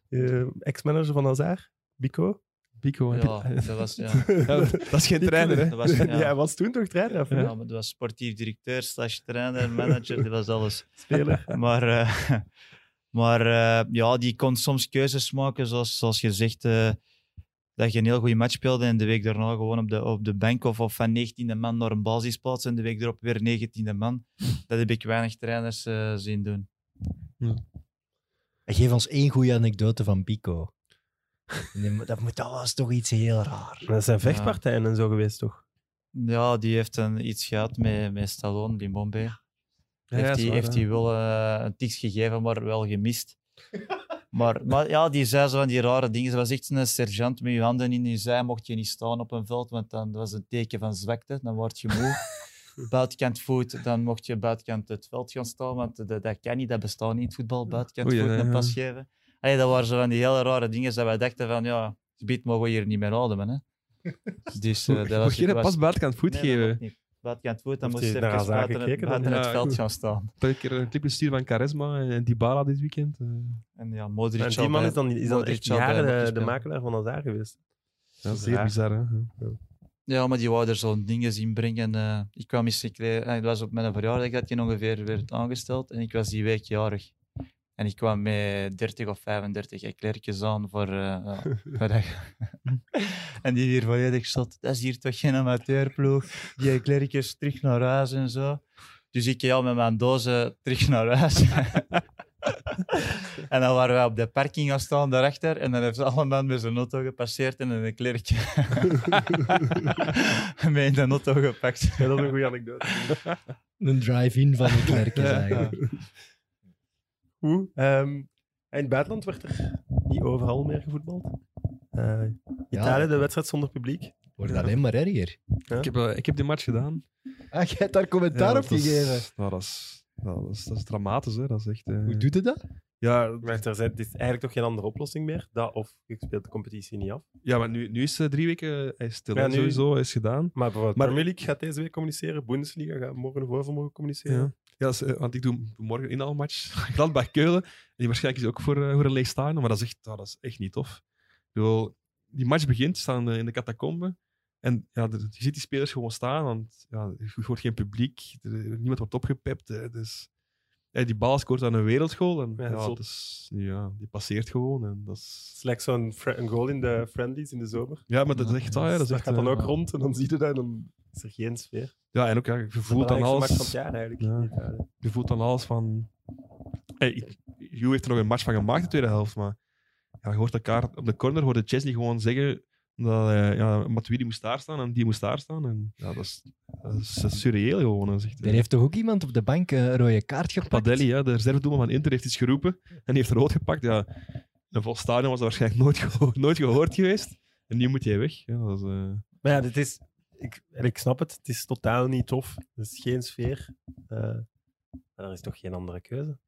Eh, Ex-manager van Azar, Bico. Pico. ja, dat was, ja, dat is geen trainer, hè? dat was, ja. Was toen toch trainer? Of, Ja, maar dat was sportief directeur, slash trainer, manager, dat was alles. Speler. Maar, eh, maar eh, ja, die kon soms keuzes maken, zoals, zoals je zegt, eh, dat je een heel goede match speelde en de week daarna gewoon op de, op de bank of, of van 19e man naar een basisplaats en de week erop weer 19e man. Dat heb ik weinig trainers eh, zien doen. Geef ons één goede anekdote van Pico. Dat, moet, dat was toch iets heel raar. Dat zijn vechtpartijen en zo geweest, toch? Ja, die heeft een, iets gehad met, met Stallone, die Bombay. Ja, heeft hij heeft hij wel eh, een tiks gegeven, maar wel gemist. Maar, maar ja, die zei zo van die rare dingen. Ze was echt een sergeant met je handen in je zij. Mocht je niet staan op een veld, want dan dat was een teken van zwakte. Dan word je moe. buitenkant voet, dan mocht je buitenkant het veld gaan staan, want dat, dat kan niet, dat bestaat niet in het voetbal. Buitenkant Oei, voet ja, een ja. pas geven. Allee, dat waren zo van die hele rare dingen dat wij dachten van, ja, biedt mogen we hier niet meer ademen. Hè. Dus, eh, dat was, Mocht je pas buitenkant voet Nee, geven? niet. Buitenkant voet, dan moest je even buiten, het, gekeken buiten het Ja, veld gaan staan. Ik heb een clip gestuurd van Charisma en Dybala dit weekend. eh. En ja, Modric En die man is dan, is dan echt jaren mochten de, makelaar van Azar geweest. Dat is zeer bizar, hè? Ja. Ja, maar die wou er zo'n dingen zien brengen. eh, ik kwam eens eh, het was op mijn verjaardag dat je ongeveer werd aangesteld. En ik was die week jarig. En ik kwam met 30 of 35 eclairtjes aan voor. eh, ja, dat- en die hier volledig zat. Dat is hier toch geen amateurploeg. Die eclairtjes terug naar huis en zo. Dus ik ja, met mijn dozen terug naar huis. en dan waren wij op de parking gaan staan daarachter. En dan heeft ze allemaal met zijn auto gepasseerd en een eclairtje mee in de auto gepakt. Ja, dat is een goede anekdote. Een drive-in van de klerkjes Ja. Hoe? Ehm, in het buitenland werd er niet overal meer gevoetbald. Eh Italië, de wedstrijd zonder publiek. wordt alleen maar erger. Ik, heb, eh, ik heb die match gedaan. Ah, jij hebt daar commentaar Ja, op is- gegeven. nou, dat, is, nou, dat, is, dat is dramatisch, hè? Dat is echt. eh, Hoe doet het dat? Ja, Maar er zijn, is eigenlijk toch geen andere oplossing meer. Dat of je speelt de competitie niet af. ja maar nu, nu is het drie weken hij is stil. Ja, nu- Sowieso is gedaan. Maar bijvoorbeeld Maar- Premier League gaat deze week communiceren. Bundesliga gaat morgen of overmorgen communiceren. Ja. Is, eh, want ik doe morgen een inhaalmatch. Gladbach Keulen. En die waarschijnlijk is ook voor, eh, voor een leeg stadion. Maar dat is, echt, dat is echt niet tof. Bedoel, die match begint, staan eh, in de catacombe. En ja, je ziet die spelers gewoon staan. Want ja, je hoort geen publiek. er- niemand wordt opgepept. eh, Dus, ja, die bal scoort aan een wereldgoal. En Ja, ja, zot. dat is, ja, die passeert gewoon. En dat Het is, is like zo'n goal in de friendlies in de zomer. ja, maar dat is echt... ja, dat is dat echt gaat dan eh, ook rond en dan zie je dat en dan is er geen sfeer. Ja, en ook, ja, je voelt dan match alles... van het jaar eigenlijk. Ja. je voelt dan alles van. Hey, Juve heeft er nog een match van gemaakt de tweede helft, maar ja, je hoort elkaar op de corner, hoorde Chesney gewoon zeggen dat eh, ja, Matuidi moest daar staan en die moest daar staan. En, ja, dat, is, dat is surreëel gewoon. Echt, Er heeft toch ook iemand op de bank een rode kaart gepakt? Padelli, ja, de reservedoelman van Inter, heeft iets geroepen en die heeft rood gepakt. Ja, een vol stadion was dat waarschijnlijk nooit, geho- nooit gehoord geweest. En nu moet hij weg. Ja, dat is, eh, Maar ja, dit is, ik, en ik snap het. Het is totaal niet tof. Er is geen sfeer. Eh, maar er is toch geen andere keuze.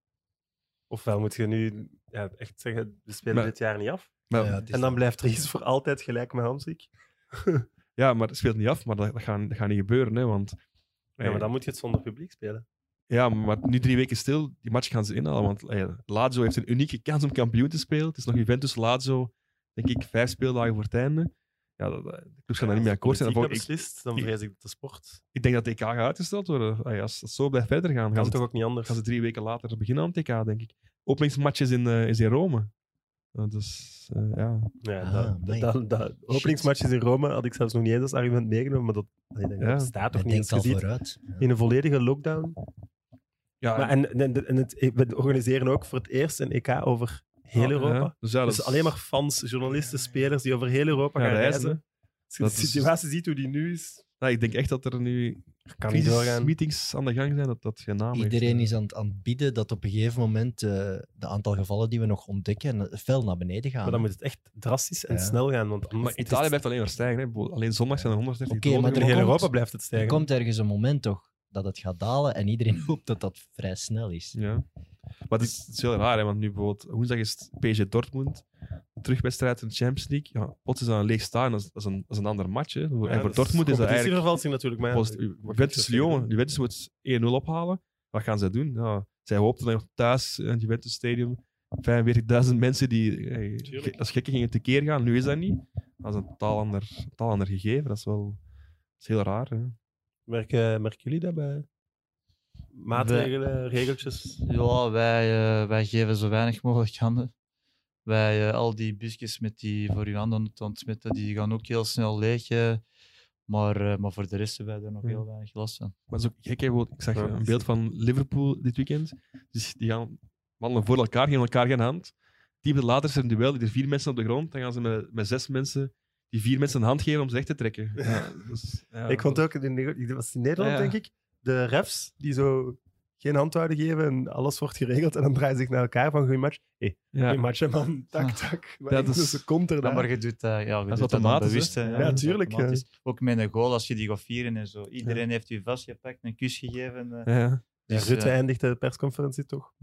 Ofwel moet je nu ja, echt zeggen, we spelen Maar- dit jaar niet af. maar, Ja, ja, het En dan blijft Ries voor altijd gelijk met Hamsik. maar het speelt niet af, maar dat, dat, gaat, dat gaat niet gebeuren. Hè, want, Ja, maar dan moet je het zonder publiek spelen. Ja, maar nu drie weken stil, die match gaan ze inhalen. Want eh, Lazio heeft een unieke kans om kampioen te spelen. Het is nog Juventus Lazio, denk ik, vijf speeldagen voor het einde. Ja, dat, dat- de clubs gaan daar niet mee akkoord zijn. Als Dan dat beslist, dan vrees ik dat de sport. ik denk dat de EK gaat uitgesteld worden. Ah ja, als het zo blijft verder gaan, gaan Kan ze, toch ook niet anders. gaan ze drie weken later beginnen aan het EK, denk ik. Openingsmatch is in, eh, is in Rome. Dus, eh, ja. Ja, Ah, dat, dat, dat, openingsmatches in Rome had ik zelfs nog niet eens als argument meegenomen, maar dat, ik denk, Ja. dat bestaat toch niet. ziet, vooruit. Ja. in een volledige lockdown. ja Maar en, en, en het, we organiseren ook voor het eerst een EK over heel Europa. Ja, dus ja, dat is- alleen maar fans, journalisten, spelers die over heel Europa Ja, gaan reizen, reizen. Als je Dat de is- situatie ziet hoe die nu is, Ja, ik denk echt dat er nu kan niet crisismeetings aan de gang zijn, dat dat geen naam heeft. Iedereen is aan het, aan het bieden dat op een gegeven moment eh, de aantal gevallen die we nog ontdekken eh, fel naar beneden gaan. Maar dan moet het echt drastisch en Ja. snel gaan. Want Maar is- Italië blijft alleen maar stijgen. Hè. Alleen zondag zijn er 130 Oké, doden maar er in heel Europa blijft het er stijgen. komt ergens een moment toch dat het gaat dalen en iedereen hoopt dat dat vrij snel is. Ja. Maar het is, het is heel raar, hè, want nu bijvoorbeeld woensdag is het PSG Dortmund, de terugwedstrijd in de Champions League. Ja, plots is dat een leeg staan, dat is, dat is, een, dat is een ander match. Hè. En voor Dortmund is dat eigenlijk... natuurlijk. Maar Juventus Lyon, Juventus moet 1-0 ophalen. Wat gaan zij doen? Ja, zij hoopten dan thuis in het Juventus Stadium 45.000 mensen die eh, als gekken gingen tekeer gaan. Nu is dat niet. Dat is een totaal ander, totaal ander gegeven. Dat is wel dat is heel raar. Hè. merken, merken jullie dat bij maatregelen, regeltjes? Ja, wij, eh, wij geven zo weinig mogelijk handen. Wij, eh, al die busjes met die voor uw handen te ontsmetten, die gaan ook heel snel leeg. eh. maar, eh, maar voor de rest hebben wij er nog Ja. heel weinig last van. Maar het is ook gek. hè, Ik zag Ja, een beeld van Liverpool dit weekend. Dus die gaan wandelen voor elkaar, geven elkaar geen hand. Tien minuten later is er een duel, er vier mensen op de grond. Dan gaan ze met, met zes mensen die vier mensen een hand geven om ze recht te trekken. Ja, dus, ja, ik vond ook, in, was in Nederland ja. denk ik, de refs die zo geen handhouden geven en alles wordt geregeld en dan draaien ze zich naar elkaar van goeie match. Hé, ja. goeie match hè, man. Tak, Ah. tak. Ja, Ja, dat is- dus ze komt er Ja, maar je doet dat, ja, je Dat is doet dat dan automatisch, bewust. hè? Ja, dat is tuurlijk, ja. automatisch. Ook met een goal, als je die gaat vieren en zo. Iedereen heeft u vastgepakt, een kus gegeven. eh. Ja. Ja, Dus, Rutte eh, eindigt de persconferentie toch?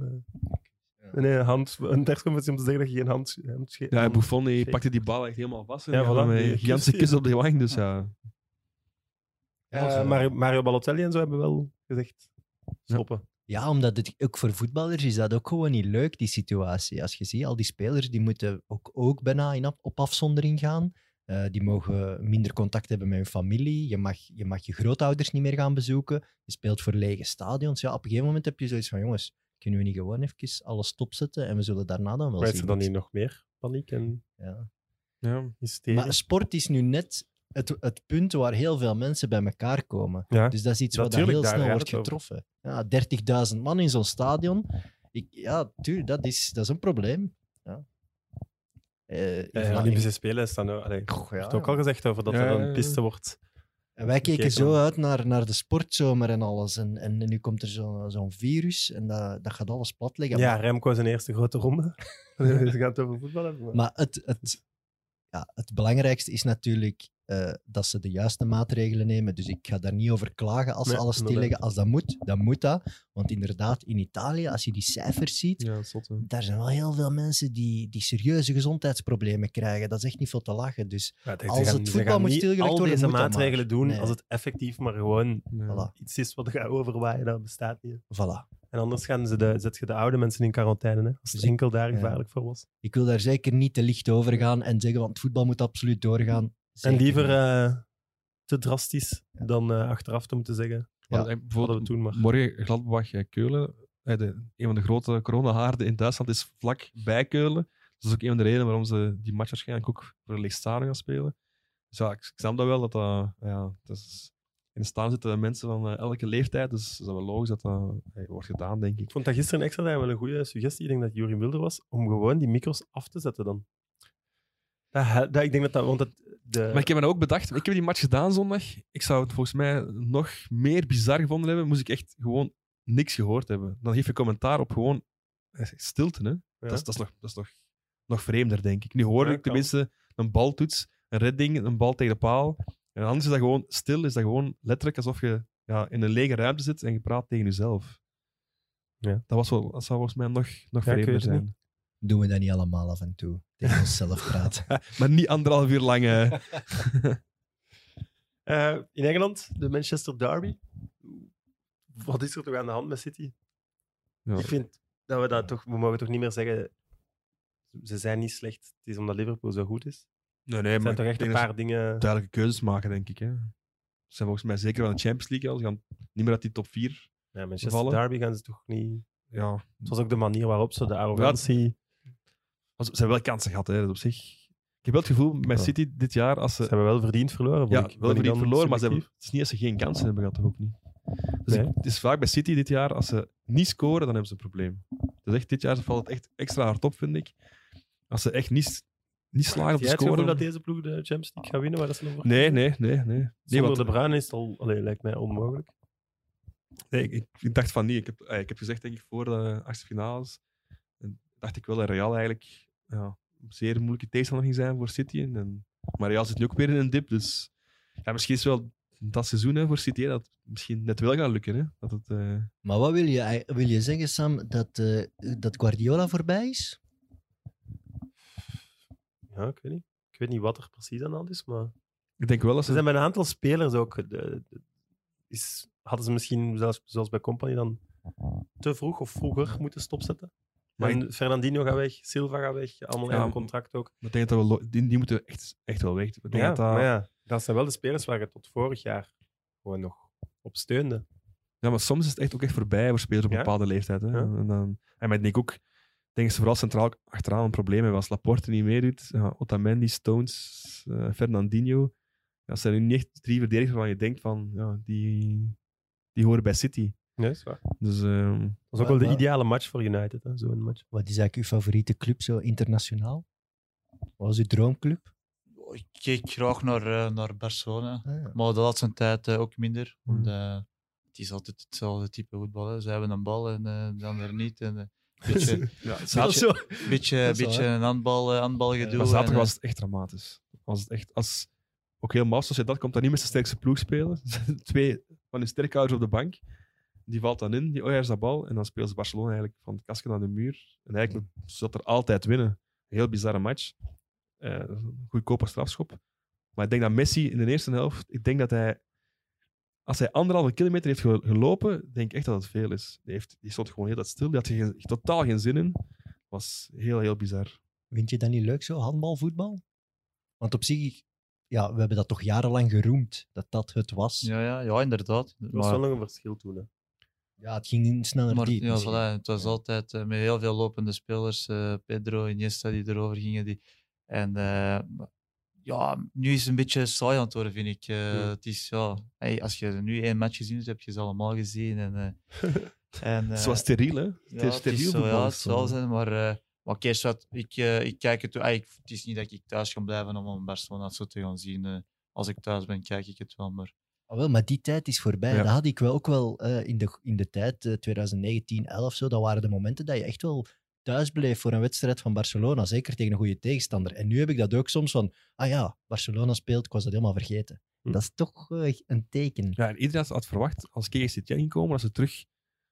Nee, een, hand, een persconferentie om te zeggen dat je geen hand, hand Ja, Buffon pakte die bal echt helemaal vast. En Ja, voilà, kus, gigantische kus ja. op de wang. Dus ja. Eh, Mario, Mario Balotelli en zo hebben wel gezegd stoppen. Ja, omdat het ook voor voetballers is dat ook gewoon niet leuk, die situatie. Als je ziet, al die spelers die moeten ook, ook bijna in, af- op afzondering gaan. Eh, die mogen minder contact hebben met hun familie. Je mag, je mag je grootouders niet meer gaan bezoeken. Je speelt voor lege stadions. Ja, op een gegeven moment heb je zoiets van, jongens, kunnen we niet gewoon even alles stopzetten en we zullen daarna dan wel Maar is zien. er dan niet nog meer paniek en Ja. Ja. hysterie? Maar sport is nu net het, het punt waar heel veel mensen bij elkaar komen. ja. Dus dat is iets wat heel snel wordt getroffen. Ja, 30.000 man in zo'n stadion. Ik, ja, tuurlijk, dat is, dat is een probleem. Ja. Eh, Ja, Vlaanderen- Olympische Spelen staan ook, allee, er Goh, ja, ook al gezegd over dat Ja, er een piste wordt. En wij keken Gekeken zo dan. uit naar, naar de sportzomer en alles. En, en nu komt er zo- zo'n virus en dat, dat gaat alles platleggen. Ja, Maar, Remco zijn eerste grote ronde. Ze gaan het over voetbal hebben. maar- maar het, het, ja, het belangrijkste is natuurlijk eh, dat ze de juiste maatregelen nemen. Dus ik ga daar niet over klagen als ze Nee, alles stilleggen. Als dat moet, dan moet dat. Want inderdaad, in Italië, als je die cijfers ziet, Ja, zot, daar zijn wel heel veel mensen die, die serieuze gezondheidsproblemen krijgen. Dat is echt niet veel te lachen. Dus Ja, Als gaan- het voetbal moet stilgelegd worden, deze moet maatregelen doen Nee. als het effectief maar gewoon voilà, iets is wat gaat overwaaien, dat bestaat niet. voilà. En anders gaan ze de, zet je de oude mensen in quarantaine, hè, als Dus het ik- enkel daar ja. gevaarlijk voor was. Ik wil daar zeker niet te licht over gaan en zeggen, want het voetbal moet absoluut doorgaan. En liever eh, te drastisch dan eh, achteraf te moeten zeggen. Ja. Want, Hadden we bijvoorbeeld toen maar. morgen Gladbach eh, Keulen. de, een van de grote coronahaarden in Duitsland is vlak bij Keulen. Dat is ook een van de redenen waarom ze die match waarschijnlijk ook voor een leeg stadion gaan spelen. Dus ja, ik, ik snap dat wel. Dat dat, ja, dat is, in de staan zitten mensen van eh, elke leeftijd. Dus het is wel logisch dat dat eh, wordt gedaan, denk ik. Ik vond dat gisteren extra wel een goede suggestie. Ik denk dat Jurie Wilder was om gewoon die micro's af te zetten dan. Dat, dat, ik denk dat dat, want het, de, Maar ik heb me dat ook bedacht. Ik heb die match gedaan zondag. Ik zou het volgens mij nog meer bizar gevonden hebben. Moest ik echt gewoon niks gehoord hebben. Dan geef je commentaar op gewoon eh, stilte. Hè? ja. Dat, is, dat, is nog, dat is nog, nog vreemder, denk ik. Nu hoor Ja, ik tenminste een baltoets, een redding, een bal tegen de paal. En anders is dat gewoon stil. Is dat gewoon letterlijk alsof je ja, in een lege ruimte zit en je praat tegen jezelf. Ja. Dat, was wel, dat zou volgens mij nog, nog vreemder zijn. Doen we dat niet allemaal af en toe? Tegen onszelf praten. Maar niet anderhalf uur lang. eh. Eh, in Engeland, de Manchester Derby. Wat is er toch aan de hand met City? Ja. Ik vind dat we dat toch, we mogen toch niet meer zeggen. Ze zijn niet slecht. Het is omdat Liverpool zo goed is. Nee, nee, Er maar zijn toch ik echt een denk dat paar dingen. ze duidelijke keuzes maken, denk ik. Hè. Ze zijn volgens mij zeker wel in de Champions League. al. Ze gaan niet meer uit die top 4. Ja, Manchester vallen. Derby gaan ze toch niet. Ja, Het was ook de manier waarop ze de arrogantie. Maar ze ze hebben wel kansen gehad, hè, dat op zich. Ik heb wel het gevoel met Ja. City dit jaar, als Ze ze... hebben wel verdiend verloren. vond Ja, ik. wel verdiend verloren, maar ze hebben, het is niet als ze geen kansen hebben gehad, toch ook niet. Dus Nee. ik- het is vaak bij City dit jaar, als ze niet scoren, dan hebben ze een probleem. Dus echt, dit jaar valt het echt extra hard op, vind ik. Als ze echt niet, niet slagen Heb op het gevoel scoren... dat deze ploeg de Champions League gaat winnen? Waar dat ze nog Nee, nee, nee. nee. nee Zonder want, de Bruyne is het al, allee, lijkt mij onmogelijk. nee ik, ik dacht van niet. Ik heb, eh, ik heb gezegd, denk ik, voor de achtste finales, en dacht ik wel dat Real eigenlijk ja, een zeer moeilijke tegenstander ging zijn voor City. En, maar Real zit nu ook weer in een dip, dus ja, misschien is het wel dat seizoen hè, voor City hè, dat het misschien net wel gaat lukken. Hè? Dat het, eh, Maar wat wil je, wil je zeggen, Sam, dat, eh, dat Guardiola voorbij is? Ja, ik weet niet. Ik weet niet wat er precies aan de hand is, maar... ik denk wel dat Ze ze... zijn bij een aantal spelers ook... de- de- is, hadden ze misschien, zelfs, zoals bij Company, dan te vroeg of vroeger moeten stopzetten. Maar en Fernandinho gaat weg, Silva gaat weg, allemaal Ja, in een contract ook. Ik denk dat we die, die moeten echt, echt wel weg. Ja, dat maar ja, dat zijn wel de spelers waar je tot vorig jaar gewoon nog op steunde. Ja, maar soms is het echt ook echt voorbij voor spelers op een Ja. bepaalde leeftijd. Hè. Ja. En, dan, en maar ik denk ook, ik denk dat ze vooral centraal achteraan een probleem hebben. Als Laporte niet meedoet, ja, Otamendi, Stones, eh, Fernandinho. Ja, dat zijn nu niet echt drie verdedigers waarvan je denkt van, ja, die, die horen bij City. Nee, is waar. Dus ehm, Dat was ook wel de ideale match voor United, hè, zo'n match. Wat is eigenlijk uw favoriete club zo internationaal? Wat was uw droomclub? Oh, Ik keek graag naar, eh, naar Barcelona. Ah, ja. Maar de laatste tijd eh, ook minder. Hmm. Want, eh, het is altijd hetzelfde type voetbal. Hè. Ze hebben een bal en de ander niet. En, beetje, ja, beetje, beetje een handbal, handbalgedoe. maar zaterdag was het echt dramatisch. Was het echt, als, ook helemaal zoals je dat komt dan niet met zijn sterkste ploeg spelen. Twee van hun sterkhouders op de bank. Die valt dan in, die oh ja, is dat bal. En dan speelt ze Barcelona eigenlijk van het kastje naar de muur. En eigenlijk zat er altijd winnen. Een heel bizarre match. Eh, een goedkope strafschop. Maar ik denk dat Messi in de eerste helft, ik denk dat hij, als hij anderhalve kilometer heeft gel- gelopen, denk ik echt dat het veel is. Die, heeft, die stond gewoon heel dat stil. Die had er geen, totaal geen zin in. was heel, heel bizar. Vind je dat niet leuk zo, handbal, voetbal? Want op zich, ja, we hebben dat toch jarenlang geroemd, dat dat het was. Ja, ja, ja, inderdaad. Er was Maar, wel nog een verschil toen. Hè. Ja, het ging sneller maar diep. ja, voilà, het was Ja. altijd eh, met heel veel lopende spelers. eh, Pedro, Iniesta die erover gingen. Die, en eh, ja, nu is het een beetje saai aan het worden, vind ik. Ja. Het is, ja, hey, als je nu één match gezien hebt, heb je ze allemaal gezien. En, en, Het was steriel, hè? Het Ja, is het steriel is zo, ja, het zal zijn, maar, maar kerst wat, ik, ik kijk het, ah, ik, het is niet dat ik thuis ga blijven om een Barcelona zo te gaan zien. als ik thuis ben, kijk ik het wel, maar Ah, wel, maar die tijd is voorbij. Ja. Dat had ik wel ook wel eh, in, de, in de tijd, eh, 2019, 11 zo. Dat waren de momenten dat je echt wel thuis bleef voor een wedstrijd van Barcelona. Zeker tegen een goede tegenstander. En nu heb ik dat ook soms van, ah ja, Barcelona speelt, ik was dat helemaal vergeten. Hm. Dat is toch eh, een teken. Ja, en iedereen had verwacht, als KGC ging komen, dat ze terug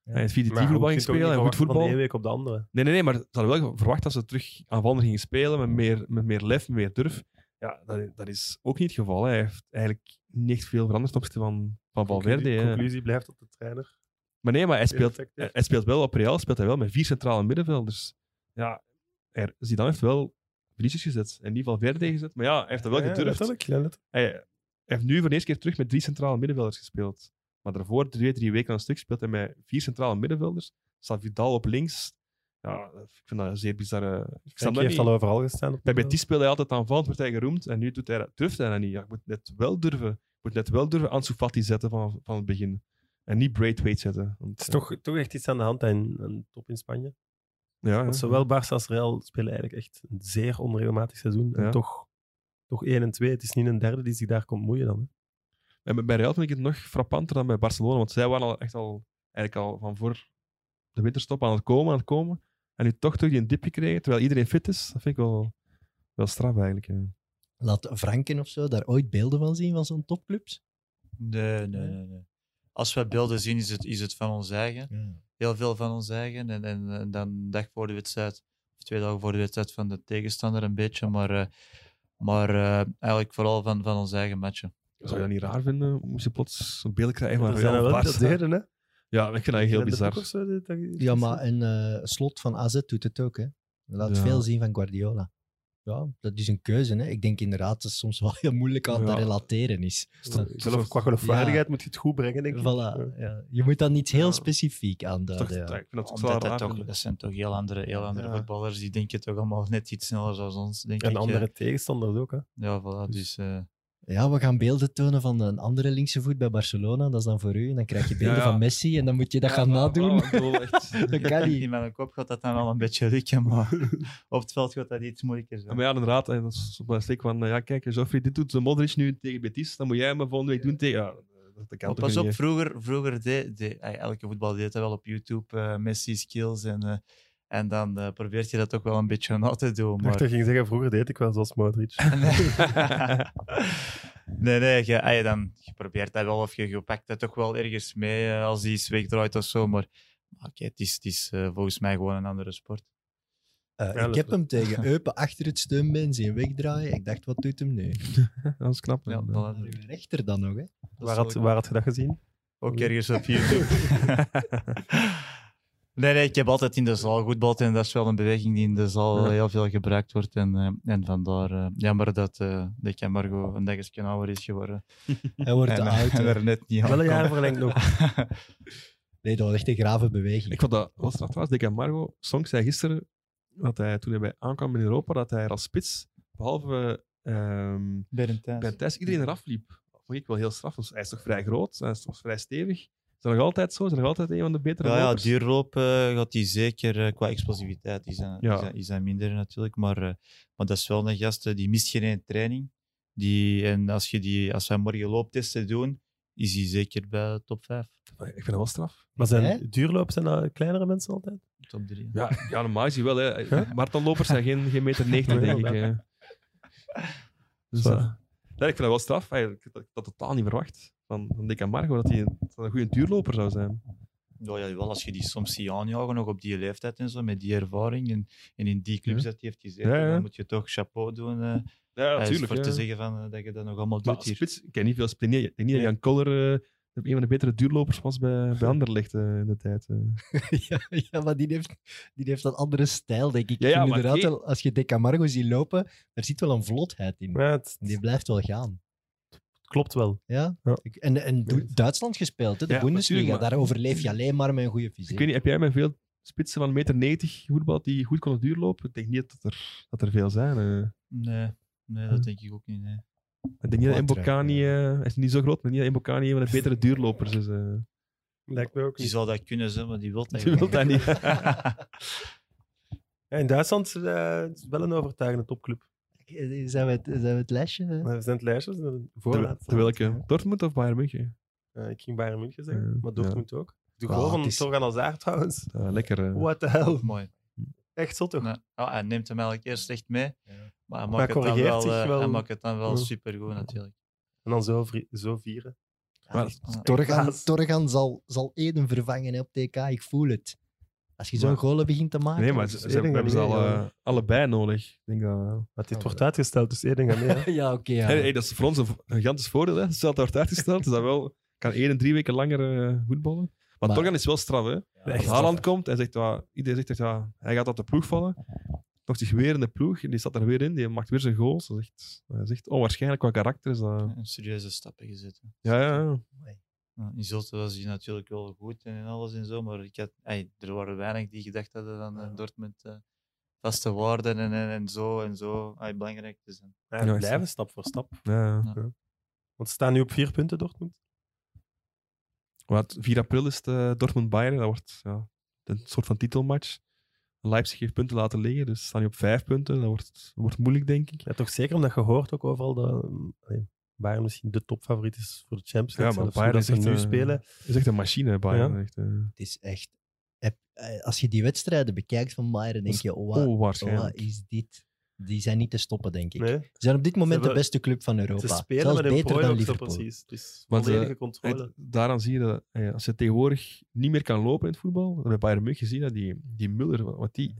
Ja. in het 4 Maar je voetbal niet spelen en goed van voetbal. de ene week op de andere. Nee, nee, nee, maar ze hadden wel verwacht dat ze terug aanvallend gingen spelen met meer, met meer lef, met meer durf. Ja, dat, dat is ook niet het geval. hè. Hij heeft eigenlijk niet veel veranderd ten opzichte van, van Valverde. Conclusie, conclusie blijft op de trainer. Maar nee, maar hij speelt, hij, speelt wel op Real, speelt hij wel met vier centrale middenvelders. Ja, er, Zidane heeft wel Vinicius gezet en niet Valverde gezet. Maar ja, hij heeft dat wel Ja, gedurfd. ja, hij heeft nu voor de eerste keer terug met drie centrale middenvelders gespeeld. Maar daarvoor, twee, drie weken aan een stuk, speelt hij met vier centrale middenvelders. Staat Vidal op links. Ja, ik vind dat een zeer bizarre... Ik snap dat heeft niet. al overal gestaan. op Bij Betis speelde hij altijd aanvallend, werd hij geroemd. En nu doet hij, dat- durft hij dat niet. Ja, je moet net wel durven. Je moet net wel durven Ansu Fati zetten van, van het begin. En niet Braithwaite zetten. Want, Het is toch, toch echt iets aan de hand in een top in Spanje. Ja, zowel Barça als Real spelen eigenlijk echt een zeer onregelmatig seizoen. En Ja. toch, toch 1 en 2. Het is niet een derde die zich daar komt moeien dan. Hè. En bij Real vind ik het nog frappanter dan bij Barcelona. Want zij waren al echt al, eigenlijk al van voor de winterstop aan het komen, aan het komen. En nu toch toch die een dipje kregen, terwijl iedereen fit is. Dat vind ik wel, wel straf eigenlijk. ja. Laat Franken of zo daar ooit beelden van zien van zo'n topclubs? Nee, nee, nee, nee. Als we beelden zien, is het, is het van ons eigen. Heel veel van ons eigen. En, en, en dan een dag voor de wedstrijd, of twee dagen voor de wedstrijd van de tegenstander een beetje. Maar, eh, maar eh, eigenlijk vooral van, van ons eigen matchen. Zou je dat niet raar vinden? Moest je plots een beeld krijgen van of dat deden, hè? Ja, ik vind dat heel In de bizar. boek of zo, dat- dat- Ja, maar een eh, slot van AZ doet het ook. Hè. Laat Ja. veel zien van Guardiola. Ja, dat is een keuze. Hè. Ik denk inderdaad dat het soms wel heel moeilijk aan te relateren is. Zelf qua geloofwaardigheid moet je het goed brengen, denk ik. Voilà, ja. Je moet dat niet heel Ja. specifiek Toch, aanduiden. ja. Ik vind dat toch Omdat dat, toch, dat zijn toch heel andere, heel andere Ja. voetballers. Die denken toch allemaal net iets sneller zoals ons. Denk En ik, andere eh. tegenstanders ook. Hè. Ja, voilà. Dus, eh, Ja, we gaan beelden tonen van een andere linkse voet bij Barcelona. Dat is dan voor u. En dan krijg je beelden Ja, ja. van Messi en dan moet je dat Ja, gaan maar- nadoen. echt- dat kan niet. in mijn kop gaat dat dan al een beetje lukken, maar op het veld gaat dat iets moeilijker zijn. maar ja, inderdaad. En dat is op een steek van, ja, kijk, Joffrey, dit doet Modric nu tegen Betis. Dan moet jij me volgende week doen tegen... Ja, dat, dat kan Maar toch pas op, vroeger, vroeger deed, eh, elke voetbal deed dat wel op YouTube, eh, Messi skills. En, eh, en dan eh, probeert je dat ook wel een beetje na te doen. Ik dacht Maar... dat je ging zeggen, vroeger deed ik wel zoals Modric. nee, nee, je, ah, dan, je probeert dat wel of je, je pakt dat toch wel ergens mee eh, als die iets wegdraait of zo. Maar maar oké, het is, het is eh, volgens mij gewoon een andere sport. Eh, Ja, ik heb hem tegen Eupen achter het steunbeen zien wegdraaien. Ik dacht, wat doet hem nu? Dat is knap. Ja. Uw rechter dan nog, hè? Waar had, waar had je dat gezien? Ook ergens op YouTube. Nee, nee, ik heb altijd in de zaal gevoetbald en dat is wel een beweging die in de zaal Ja. heel veel gebruikt wordt. En, eh, en vandaar eh, jammer dat, eh dat Camargo een dagje ouder is geworden. Hij wordt en, oud. en er net niet aan Wel een jaar verlengd nog. Nee, dat was echt een grave beweging. Ik vond dat was straf trouwens. Dick en Margo. Sonk zei gisteren, dat hij, toen hij bij aankwam in Europa, dat hij er als spits, behalve ehm Bernd Thijs. bij Thijs, iedereen eraf liep. Dat vond ik wel heel straf. Dus hij is toch vrij groot, hij is toch vrij stevig. Is dat nog altijd zo? Is hij nog altijd een van de betere Ja, ja, duurloop eh, gaat hij zeker eh, qua explosiviteit. Die zijn, Ja. die zijn, die zijn minder natuurlijk. Maar, eh, maar dat is wel een gast die mist geen één training. Die, en als, je die, als wij morgen looptesten doen, is hij zeker bij de top 5. Ik vind dat wel straf. Maar zijn Hè? duurloop zijn dat kleinere mensen altijd? Top 3. Ja, ja normaal is hij wel. Hè. Huh? Marathonlopers zijn geen, geen meter 90, Ja, denk ik. hè. Dus. Eh, ja, ik vind dat wel straf. Eigenlijk, ik had dat totaal niet verwacht van, van Dick en Margo, dat hij een, een goede duurloper zou zijn. Ja, ja, wel, als je die soms ziet aanjagen, nog op die leeftijd en zo, met die ervaring en, en in die clubs dat hij heeft gezeten, Ja, ja. dan moet je toch chapeau doen. eh Ja, eh, natuurlijk. voor ja. te zeggen van, eh, dat je dat nog allemaal Maar doet hier. spits, ik ken niet veel spits. Ik denk niet dat Jan Koller een van de betere duurlopers was bij, bij Anderlecht eh, in de tijd. eh. ja, ja, maar die heeft, die heeft een andere stijl, denk ik. Ja, ja, inderdaad, wel, als je De Camargo ziet lopen, er zit wel een vlotheid in. Ja, het, Die blijft wel gaan. klopt wel. Ja? Ja. Ik- En, en Du- Duitsland gespeeld, hè, de Ja, Bundesliga. maar- Daar overleef je alleen maar met een goede fysiek. Ik weet niet, heb jij met veel spitsen van 1,90 meter voetbal die goed konden duurlopen? Ik denk niet dat er, dat er veel zijn. eh. Nee, nee, dat denk ik ook niet. Nee. Ik denk niet dat Mbokani, ja. eh, hij is niet zo groot, maar niet dat Mbokani een van de betere duurlopers is. eh. Lijkt me ook Die niet. zou dat kunnen zijn, maar die wil dat Die wil dat niet. Ja, in Duitsland uh, is het wel een overtuigende topclub. Eh, Zijn we het, zijn we het lesje? Maar we zijn het de voorlaatste. Terwijl ik eh, Dortmund of Bayern München? Eh, ik ging Bayern München zeggen, Ja, maar Dortmund ook. De Ja, goal van het is- Torgan Hazard trouwens. Lekker. eh. What the hell. Mooi. Echt zot toch? Nee. Ja, hij neemt hem eigenlijk eerst echt mee. Ja. Maar hij hij maakt, het dan wel, eh, wel. hij maakt het dan wel Ja. supergoed natuurlijk. En dan zo, zo vieren. Maar- Ja. Torgan. Torgan zal, zal Eden vervangen hè, op TK, ik voel het. Als je zo'n Maar- golen begint te maken. Nee, maar dat ze, hebben ze dat al, eh, allebei nodig. Ik denk dat... Maar dit wordt uitgesteld, dus één ding aan mee. ja, oké. ja. Hey, hey, dat is voor ons een, een gigantisch voordeel. Hè. Stel dat wordt uitgesteld, is dat wel... Kan één en drie weken langer eh, voetballen. Maar, Maar- Torgan is wel straf, hè. Ja, Als Haaland komt en zegt, iedereen zegt, ja, hij gaat op de ploeg vallen. Nog zich weer in de ploeg en die staat er weer in. Die maakt weer zijn goals. Dat is echt, dat is echt onwaarschijnlijk qua karakter. Is dat... Een serieuze stappen gezet. hè. Ja, ja, ja. Ja, in Zulte was hij natuurlijk wel goed en alles en zo, maar ik had, ey, er waren weinig die gedacht hadden van eh, Dortmund eh, vaste waarden en, en, en zo en zo ey, belangrijk te zijn. Ja, Ja, blijven stap voor stap. ja, ja. Ja. Want ze staan nu op vier punten, Dortmund. Het- 4 april is het eh, Dortmund-Bayern. Dat wordt ja, een soort van titelmatch. Leipzig heeft punten laten liggen, dus staan nu op vijf punten. Dat wordt, wordt moeilijk, denk ik. Ja, toch zeker omdat je hoort ook overal dat Bayern misschien de topfavoriet is voor de Champions Ja, League. maar Zelfs hoe Bayern dat is ze echt, nu eh, spelen. Het is echt een machine, Bayern. Ja. Echt, eh, Het is echt... eh, Als je die wedstrijden bekijkt van Bayern, denk je, oh, wat, onwaarschijnlijk. wat is dit? Die zijn niet te stoppen, denk ik. Nee, Ze zijn op dit moment hebben- de beste club van Europa. ze spelen Zelfs met beter dan Liverpool. precies. Dus Want, volledige controle. Het- daaraan zie je dat eh, als je tegenwoordig niet meer kan lopen in het voetbal, dat bij Bayern München gezien dat die, die Muller, wat- die,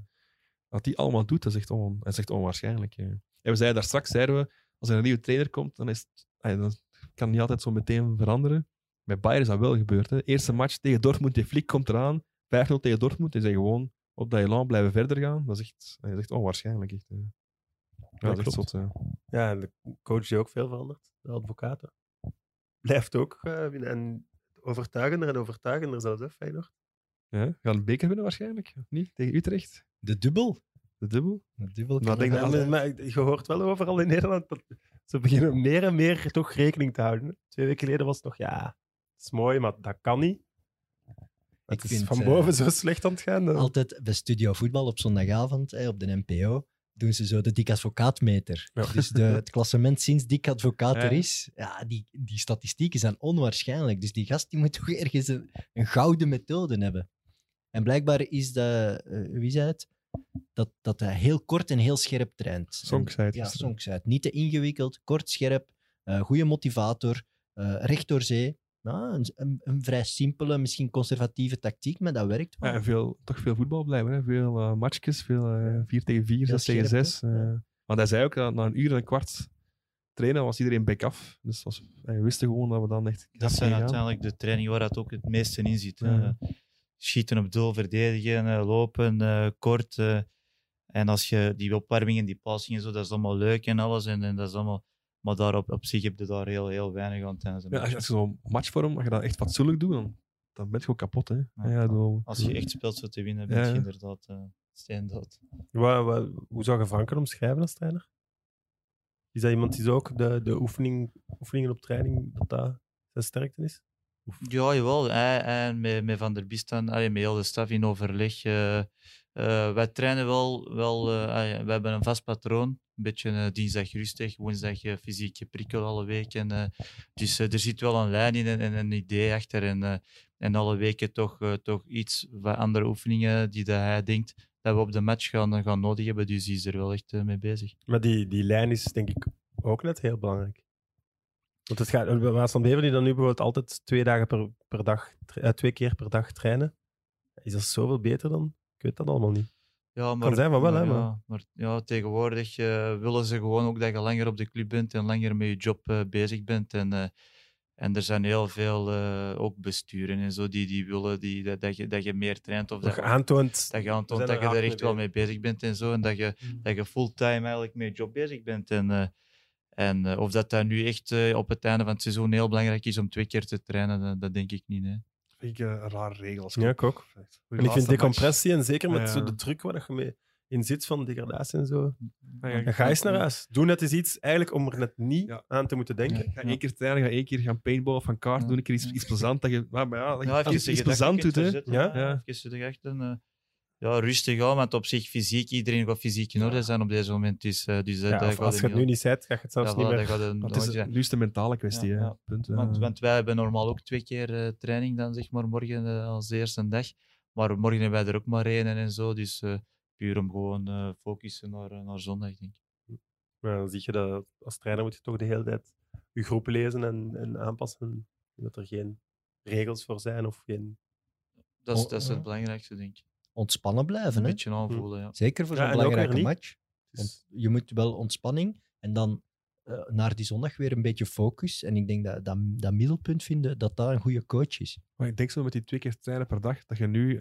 wat die allemaal doet, dat is echt, on, dat is echt onwaarschijnlijk. eh. En we zeiden daar straks, zeiden we, als er een nieuwe trainer komt, dan, is het, eh, dan kan niet altijd zo meteen veranderen. Bij Bayern is dat wel gebeurd. Hè. Eerste match tegen Dortmund, die flik komt eraan, 5-0 tegen Dortmund, en zijn gewoon op dat elan blijven verder gaan. Dat is echt, dat is echt onwaarschijnlijk. Echt, eh. Ja, dat is klopt. zot. ja. Ja, en de coach die ook veel verandert, de advocaten. Blijft ook eh, winnen. En overtuigender en overtuigender zelfs, hè, Feyenoord. Ja, gaan een beker winnen waarschijnlijk, of niet? Tegen Utrecht, De dubbel. de dubbel. De dubbel Maar denk dat- Maar, altijd. maar je hoort wel overal in Nederland dat ze beginnen meer en meer toch rekening te houden. Twee weken geleden was het nog, ja, het is mooi, maar dat kan niet. Het Ik is vind, van eh, boven zo slecht aan het gaan. dat- Altijd bij Studio Voetbal op zondagavond hè, op de NPO doen ze zo de dik advocaatmeter. Ja. Dus de, het klassement sinds dik advocaat er is, ja, die, die statistieken zijn onwaarschijnlijk. Dus die gast die moet toch ergens een, een gouden methode hebben. En blijkbaar is dat, eh, wie zei het? Dat, dat hij heel kort en heel scherp traint. Het Ja. Niet te ingewikkeld, kort, scherp, eh goede motivator, eh, recht door zee. Ja, een, een, een vrij simpele, misschien conservatieve tactiek, maar dat werkt wel. Ja, en veel, toch veel voetbal blijven. Hè? Veel eh matchjes, veel eh 4 tegen 4, Heel 6 tegen scherp, 6. hè? Ja. Want hij zei ook dat na een uur en een kwart trainen was iedereen back af. Dus was, we wisten gewoon dat we dan echt. Dat zijn uiteindelijk de trainingen waar dat ook het meeste in zit. Ja. Schieten op doel, verdedigen, eh, lopen, eh, kort. eh. en als je die opwarming en die passingen, zo, dat is allemaal leuk en alles. En, en dat is allemaal, maar daar op, op zich heb je daar heel, heel weinig aan tijdens een Ja, als je, match. als je zo'n matchvorm, als je dat echt fatsoenlijk doet, dan, dan ben je gewoon kapot. Hè? Ja. Als je echt speelt voor te winnen, ben je ja. inderdaad uh, steendood. Wa- wa- hoe zou je Franken omschrijven als trainer? Is dat iemand die zo ook de, de oefening, oefeningen op training, dat dat zijn sterkte is? Ja, jawel. En met, met Van der Bistan, allee, met heel de staf in overleg. eh, eh, wij trainen wel, wel eh, allee, we hebben een vast patroon. Een beetje eh, dinsdag rustig, woensdag eh, fysieke prikkel alle weken. dus er zit wel een lijn in en, en een idee achter. En, en alle weken toch, toch iets van andere oefeningen die dat hij denkt dat we op de match gaan, gaan nodig hebben. Dus die is er wel echt mee bezig. Maar die, die lijn is denk ik ook net heel belangrijk. Want het gaat, van Beveren die dan nu bijvoorbeeld altijd twee, dagen per, per dag, twee keer per dag trainen. Is dat zoveel beter dan? Ik weet dat allemaal niet. Ja, maar, zijn van wel, hè, ja, maar- maar ja, tegenwoordig eh, willen ze gewoon ook dat je langer op de club bent en langer met je job eh, bezig bent. En, eh, en er zijn heel veel eh, ook besturen en zo die, die willen die, dat, dat, je, dat je meer traint of Dat dat, je aantoont. dat je aantoont dat er je er mee echt wel mee bezig bent en zo. En dat je, Mm. dat je fulltime eigenlijk met je job bezig bent. En, eh, en eh, of dat dat nu echt op het einde van het seizoen heel belangrijk is om twee keer te trainen, dat, dat denk ik niet. Hè. Vind ik een rare regel. als Ja, ik ook. En ik vind decompressie en zeker met Ja. zo de truc waar je mee in zit van degradatie en zo. Ja, ja, Dan ga eens naar huis. Doe net eens iets eigenlijk om er net niet Ja. aan te moeten denken. Ga één keer trainen, ga één keer gaan paintball of gaan kaart Ja. doen, een keer iets, iets plezant. Dat je, maar, ja, dat je Ja, even iets, iets plezant doet. Hè. Ja? Ja, even de. Eh, ja, rustig aan, want op zich fysiek, iedereen gaat fysiek in orde zijn op deze moment. Dus, eh, dus dat- Ja, dat als je het nu niet zet, ga je het zelfs Ja, niet voilà, meer. dat het is, zijn. nu is het een mentale kwestie. Ja, hè. ja. Punt, ja. Want, want wij hebben normaal ook twee keer eh, training dan, zeg maar, morgen eh, als eerste dag. Maar morgen hebben wij er ook maar één en, zo. Dus eh, puur om gewoon eh focussen naar, eh, naar zondag, denk ik. Maar dan zie je dat als trainer moet je toch de hele tijd je groepen lezen en, en aanpassen. Dat er geen regels voor zijn of geen... Dat is, Oh, dat is het belangrijkste, denk ik. Ontspannen blijven, Een hè? beetje aanvoelen, ja. Zeker voor Ja, zo'n belangrijke match. Is- Want je moet wel ontspanning en dan eh, naar die zondag weer een beetje focus. En ik denk dat dat, dat middelpunt vinden, dat dat een goede coach is. Maar ik denk zo met die twee keer trainen per dag, dat je nu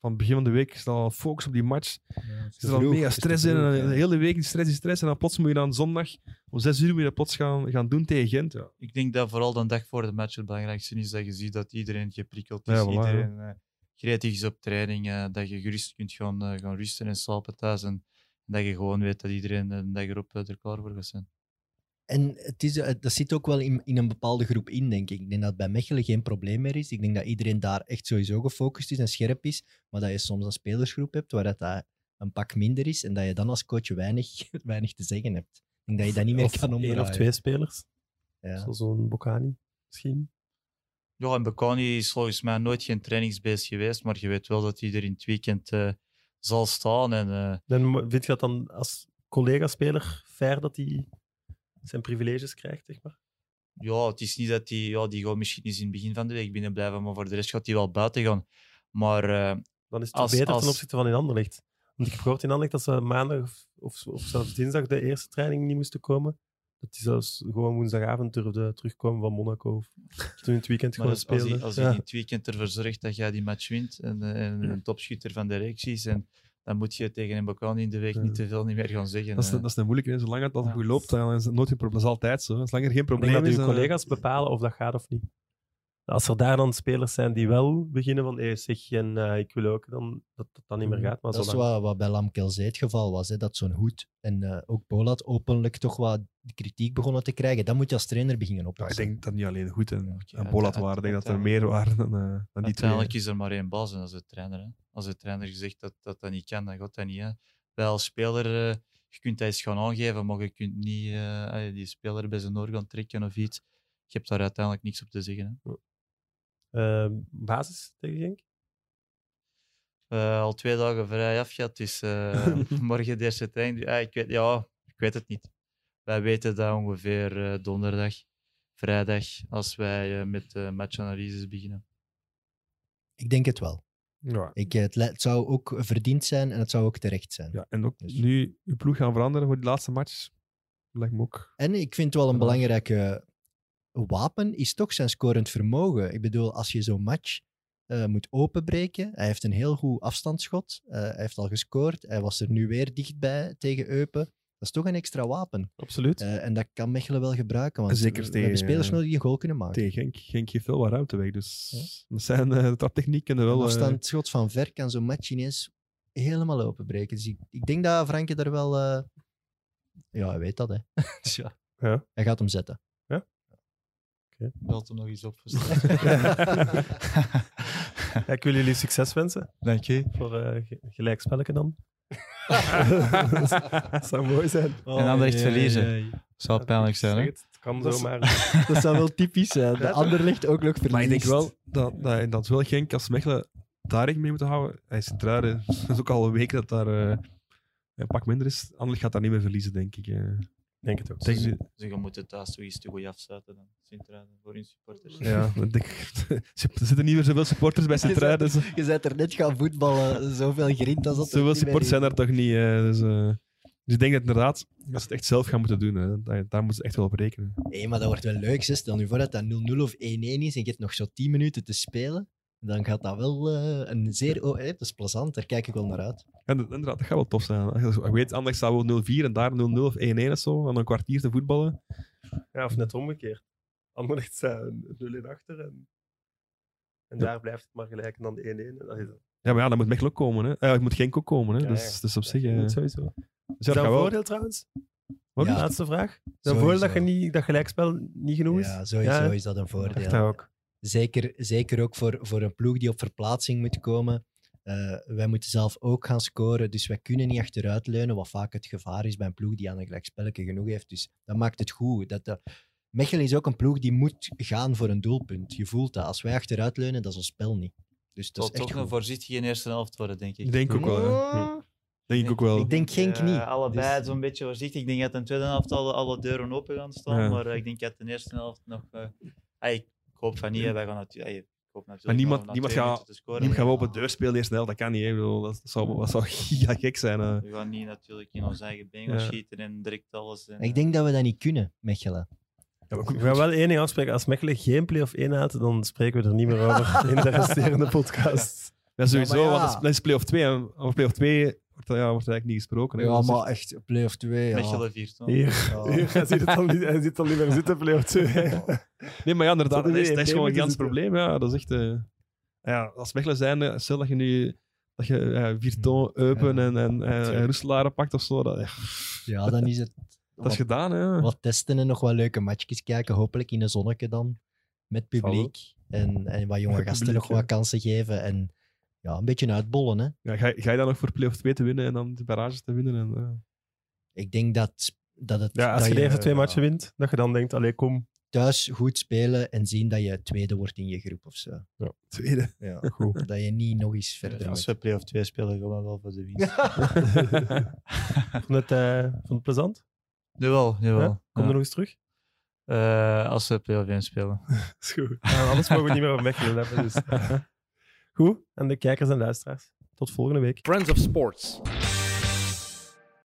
van het begin van de week is al focus op die match. Er zit al mega stress in. En de hele week die stress, die stress. En dan plots moet je dan zondag om zes uur moet je dat plots gaan, gaan doen tegen Gent. Ja. Ik denk dat vooral de dag voor de match het belangrijkste is dat je ziet dat iedereen geprikkeld is, Ja, voilà, ja. iedereen eh, gretig is op training, eh, dat je gerust kunt gaan, eh, gaan rusten en slapen thuis en dat je gewoon weet dat iedereen de dag erop eh, er klaar voor gaat zijn. En het is, dat zit ook wel in, in een bepaalde groep in, denk ik. Ik denk dat bij Mechelen geen probleem meer is. Ik denk dat iedereen daar echt sowieso gefocust is en scherp is. Maar dat je soms een spelersgroep hebt waar dat, een pak minder is en dat je dan als coach weinig, weinig te zeggen hebt. Ik denk dat je dat niet meer Of kan één omdraaien. of twee spelers. Ja. Zoals zo'n Bocani misschien. Ja, en Bekani is volgens mij nooit geen trainingsbeest geweest, maar je weet wel dat hij er in het weekend eh, zal staan. En, eh, Dan vind je dat dan als collega-speler fair dat hij zijn privileges krijgt, zeg maar? ja, het is niet dat hij, ja, die gaat misschien eens in het begin van de week binnen blijven, maar voor de rest gaat hij wel buiten gaan. Maar eh, Dan is het Als- beter ten opzichte van in Anderlecht. Want ik heb gehoord in Anderlecht dat ze maandag of, of, of zelfs dinsdag de eerste training niet moesten komen. Dat die zelfs gewoon woensdagavond durfde terugkomen van Monaco. Of toen in het weekend gewoon als, als, speelde. hij, als hij Ja. in het weekend ervoor zorgt dat jij die match wint en, eh, en een topschutter van de reeks is, en dan moet je tegen een Bakan in de week niet te veel niet meer gaan zeggen. Dat is, de, eh. dat is de moeilijke. hè. Zolang het al Ja. goed loopt, dan is het nooit een probleem. Dat is altijd zo. Zolang er geen probleem dat is. uw dan- collega's bepalen of dat gaat of niet. Als er daar dan spelers zijn die wel beginnen van hey, zeg, en, eh, ik wil ook, dan, dat dat dan niet meer gaat. Maar Dat is wat, wat bij Lamkelzee het geval was. Hè, dat zo'n hoed en eh, ook Polat openlijk toch wat kritiek begonnen te krijgen. Dan moet je als trainer beginnen Ja, oppassen. ik denk dat niet alleen goed en, en Bolat waren. Ik denk dat er uiteindelijk- meer waren dan, eh, dan die twee. Uiteindelijk is er maar één baas en dat is de trainer. Hè. Als de trainer zegt dat, dat dat niet kan, dan gaat dat niet. Hè. Wij als speler, je kunt dat eens gaan aangeven, maar je kunt niet die speler bij zijn oor gaan trekken of iets. Je hebt daar uiteindelijk niks op te zeggen. Hè. Eh, basis tegen Genk? Eh, al twee dagen vrij afgehad, dus eh, morgen de eerste training. Ah, ik, weet, ja, ik weet het niet. Wij weten dat ongeveer eh, donderdag, vrijdag, als wij eh, met uh, matchanalyses beginnen. Ik denk het wel. Ja. Ik, het, het zou ook verdiend zijn en het zou ook terecht zijn. Ja, en ook Dus- nu uw ploeg gaan veranderen voor die laatste match. Lijkt me ook. En ik vind wel een belangrijke wapen is toch zijn scorend vermogen. Ik bedoel, als je zo'n match eh, moet openbreken, hij heeft een heel goed afstandsschot, eh, hij heeft al gescoord, hij was er nu weer dichtbij tegen Eupen. Dat is toch een extra wapen. Absoluut. Eh, en dat kan Mechelen wel gebruiken, want Zeker we- tegen, hebben spelers nodig die een goal kunnen maken. Tegen Genk. Genk geeft wel wat ruimte weg. Dus met zijn uh, traptechniek kunnen Een wel... eh, afstandsschot van ver kan zo'n match ineens helemaal openbreken. Dus ik, ik denk dat Franke daar wel... Ja, hij weet dat, hè. dus ja. Ja. Hij gaat hem zetten. Belt hem nog eens op. Ja, ik wil jullie succes wensen Dank je. voor eh ge- gelijkspelletje dan. dat zou mooi zijn. En Anderlecht verliezen. Zou pijnlijk zijn, hè? Het, het kan Dat is- zomaar. Dat zou wel typisch zijn. De ligt ook nog verliest. Maar ik denk wel dat, dat, dat wel Genk als Mechelen daar rekening mee moeten houden. Hij is. Dat is ook al een week dat daar eh, een pak minder is. Anderlecht gaat daar niet meer verliezen, denk ik. eh. Denk het ook. Denk Ze, je- ze gaan moeten thuis te goed afsluiten dan. Sint-Truiden, voor hun supporters. ja, er zitten niet meer zoveel supporters bij Centruiden. Dus, Je bent er net gaan voetballen, zoveel grind als dat er zoveel supporters zijn daar toch niet. eh, dus, eh, dus ik denk dat inderdaad, als ze het echt zelf gaan moeten doen, hè, daar, daar moeten ze echt wel op rekenen. Nee, maar dat wordt wel leuk. Stel nu voor dat dat 0-0 of 1-1 is en je hebt nog zo 10 minuten te spelen. Dan gaat dat wel eh, een zeer... Oh, dat is plezant, daar kijk ik wel naar uit. En dat- inderdaad, dat gaat wel tof zijn. Je weet, Anderlecht staat wel 0-4 en daar 0-0 of 1-1 of zo, aan een kwartier te voetballen. Ja, of net omgekeerd. Anderlecht staat een 0 achter en, en Ja. daar blijft het maar gelijk en dan de 1-1. En dat is het. Ja, maar ja, dan moet Mechelen ook komen. Hè. Eh, het moet Genk ook komen. Hè. Ja, dus, ja. dus op zich... Ja, eh, dat sowieso. dus Is ja, dat een voordeel trouwens? Wat? Ja. Laatste vraag. Is dat een voordeel dat, je niet, dat gelijkspel niet genoeg is? Ja, sowieso Ja, is dat een Ik voordeel. dat ook. Zeker, zeker ook voor, voor een ploeg die op verplaatsing moet komen. Eh, wij moeten zelf ook gaan scoren, dus wij kunnen niet achteruit leunen, wat vaak het gevaar is bij een ploeg die aan een gelijkspelletje genoeg heeft. Dus dat maakt het goed. Dat, dat- Mechelen is ook een ploeg die moet gaan voor een doelpunt. Je voelt dat. Als wij achteruit leunen, dat is ons spel niet. Dus Het dat zal is echt toch een goed. voorzichtige eerste helft worden, denk ik. Ik denk ook wel. Ja. Denk ik ook wel. Ik denk Genk Eh, niet. allebei Dus- zo'n beetje voorzichtig. Ik denk dat in de tweede helft alle, alle deuren open gaan staan. Ja. Maar ik denk dat de eerste helft nog. eh, hoop van niet. hè. Wij gaan natuurlijk. ik hoop natuurlijk Maar niemand- niemand gaat- scoren. Niemand gaat Ja. wel op het deur spelen eerst snel, dat kan niet. Hè. Bedoel, dat, dat zou, dat zou giga gek zijn. eh. We gaan niet natuurlijk in ons eigen been gaan Ja. schieten en direct alles. En, Ik denk dat we dat niet kunnen, Mechelen. We gaan wel één ding afspreken. Als Mechelen geen play-off 1 had, dan spreken we er niet meer over in de resterende podcast. Ja, sowieso, Ja, ja. want dat is, dat is play-off 2. En over play-off 2 wordt, ja, wordt er eigenlijk niet gesproken. hè. Ja, is maar echt play-off 2. Ja. Mechelen viert. Hier, Ja. hier hij, ziet het al niet, hij zit al niet meer zitten, play-off 2. echt- Nee, maar ja, inderdaad, dat is, dat gewoon een zitten? probleem. Ja, dat is echt... eh, ja, als Mechelen zijn, stel dat je nu dat je ja, Virton, Eupen Ja, en, en, en, tuurlijk. Roeselare pakt of zo, dat, ja, Ja, dan is het dat is gedaan. Hè. wat testen en nog wat leuke matchjes kijken. Hopelijk in een zonnetje dan. Met publiek. En, en wat jonge Met gasten publiek, nog ja. wat kansen geven. En ja, een beetje uitbollen. Hè. Ja, ga, je- ga je dan nog voor play-off 2 te winnen en dan de barrages te winnen? En, ja. Ik denk dat, dat het Ja, als dat je de eerste twee ja, matchen wint, dat je dan denkt, allee, kom. thuis goed spelen en zien dat je tweede wordt in je groep of zo. Tweede. Ja. Goed. Dat je niet nog eens verder Als we play-off 2 spelen, gaan we wel voor de winst. vond, het, eh, vond het plezant? Jawel, jawel. Ja? Kom Ja. er nog eens terug? Eh, als we play-off 1 spelen. is goed. Ja, anders mogen we niet meer over Mechelen hebben. Dus. En de kijkers en luisteraars. Tot volgende week. Friends of Sports.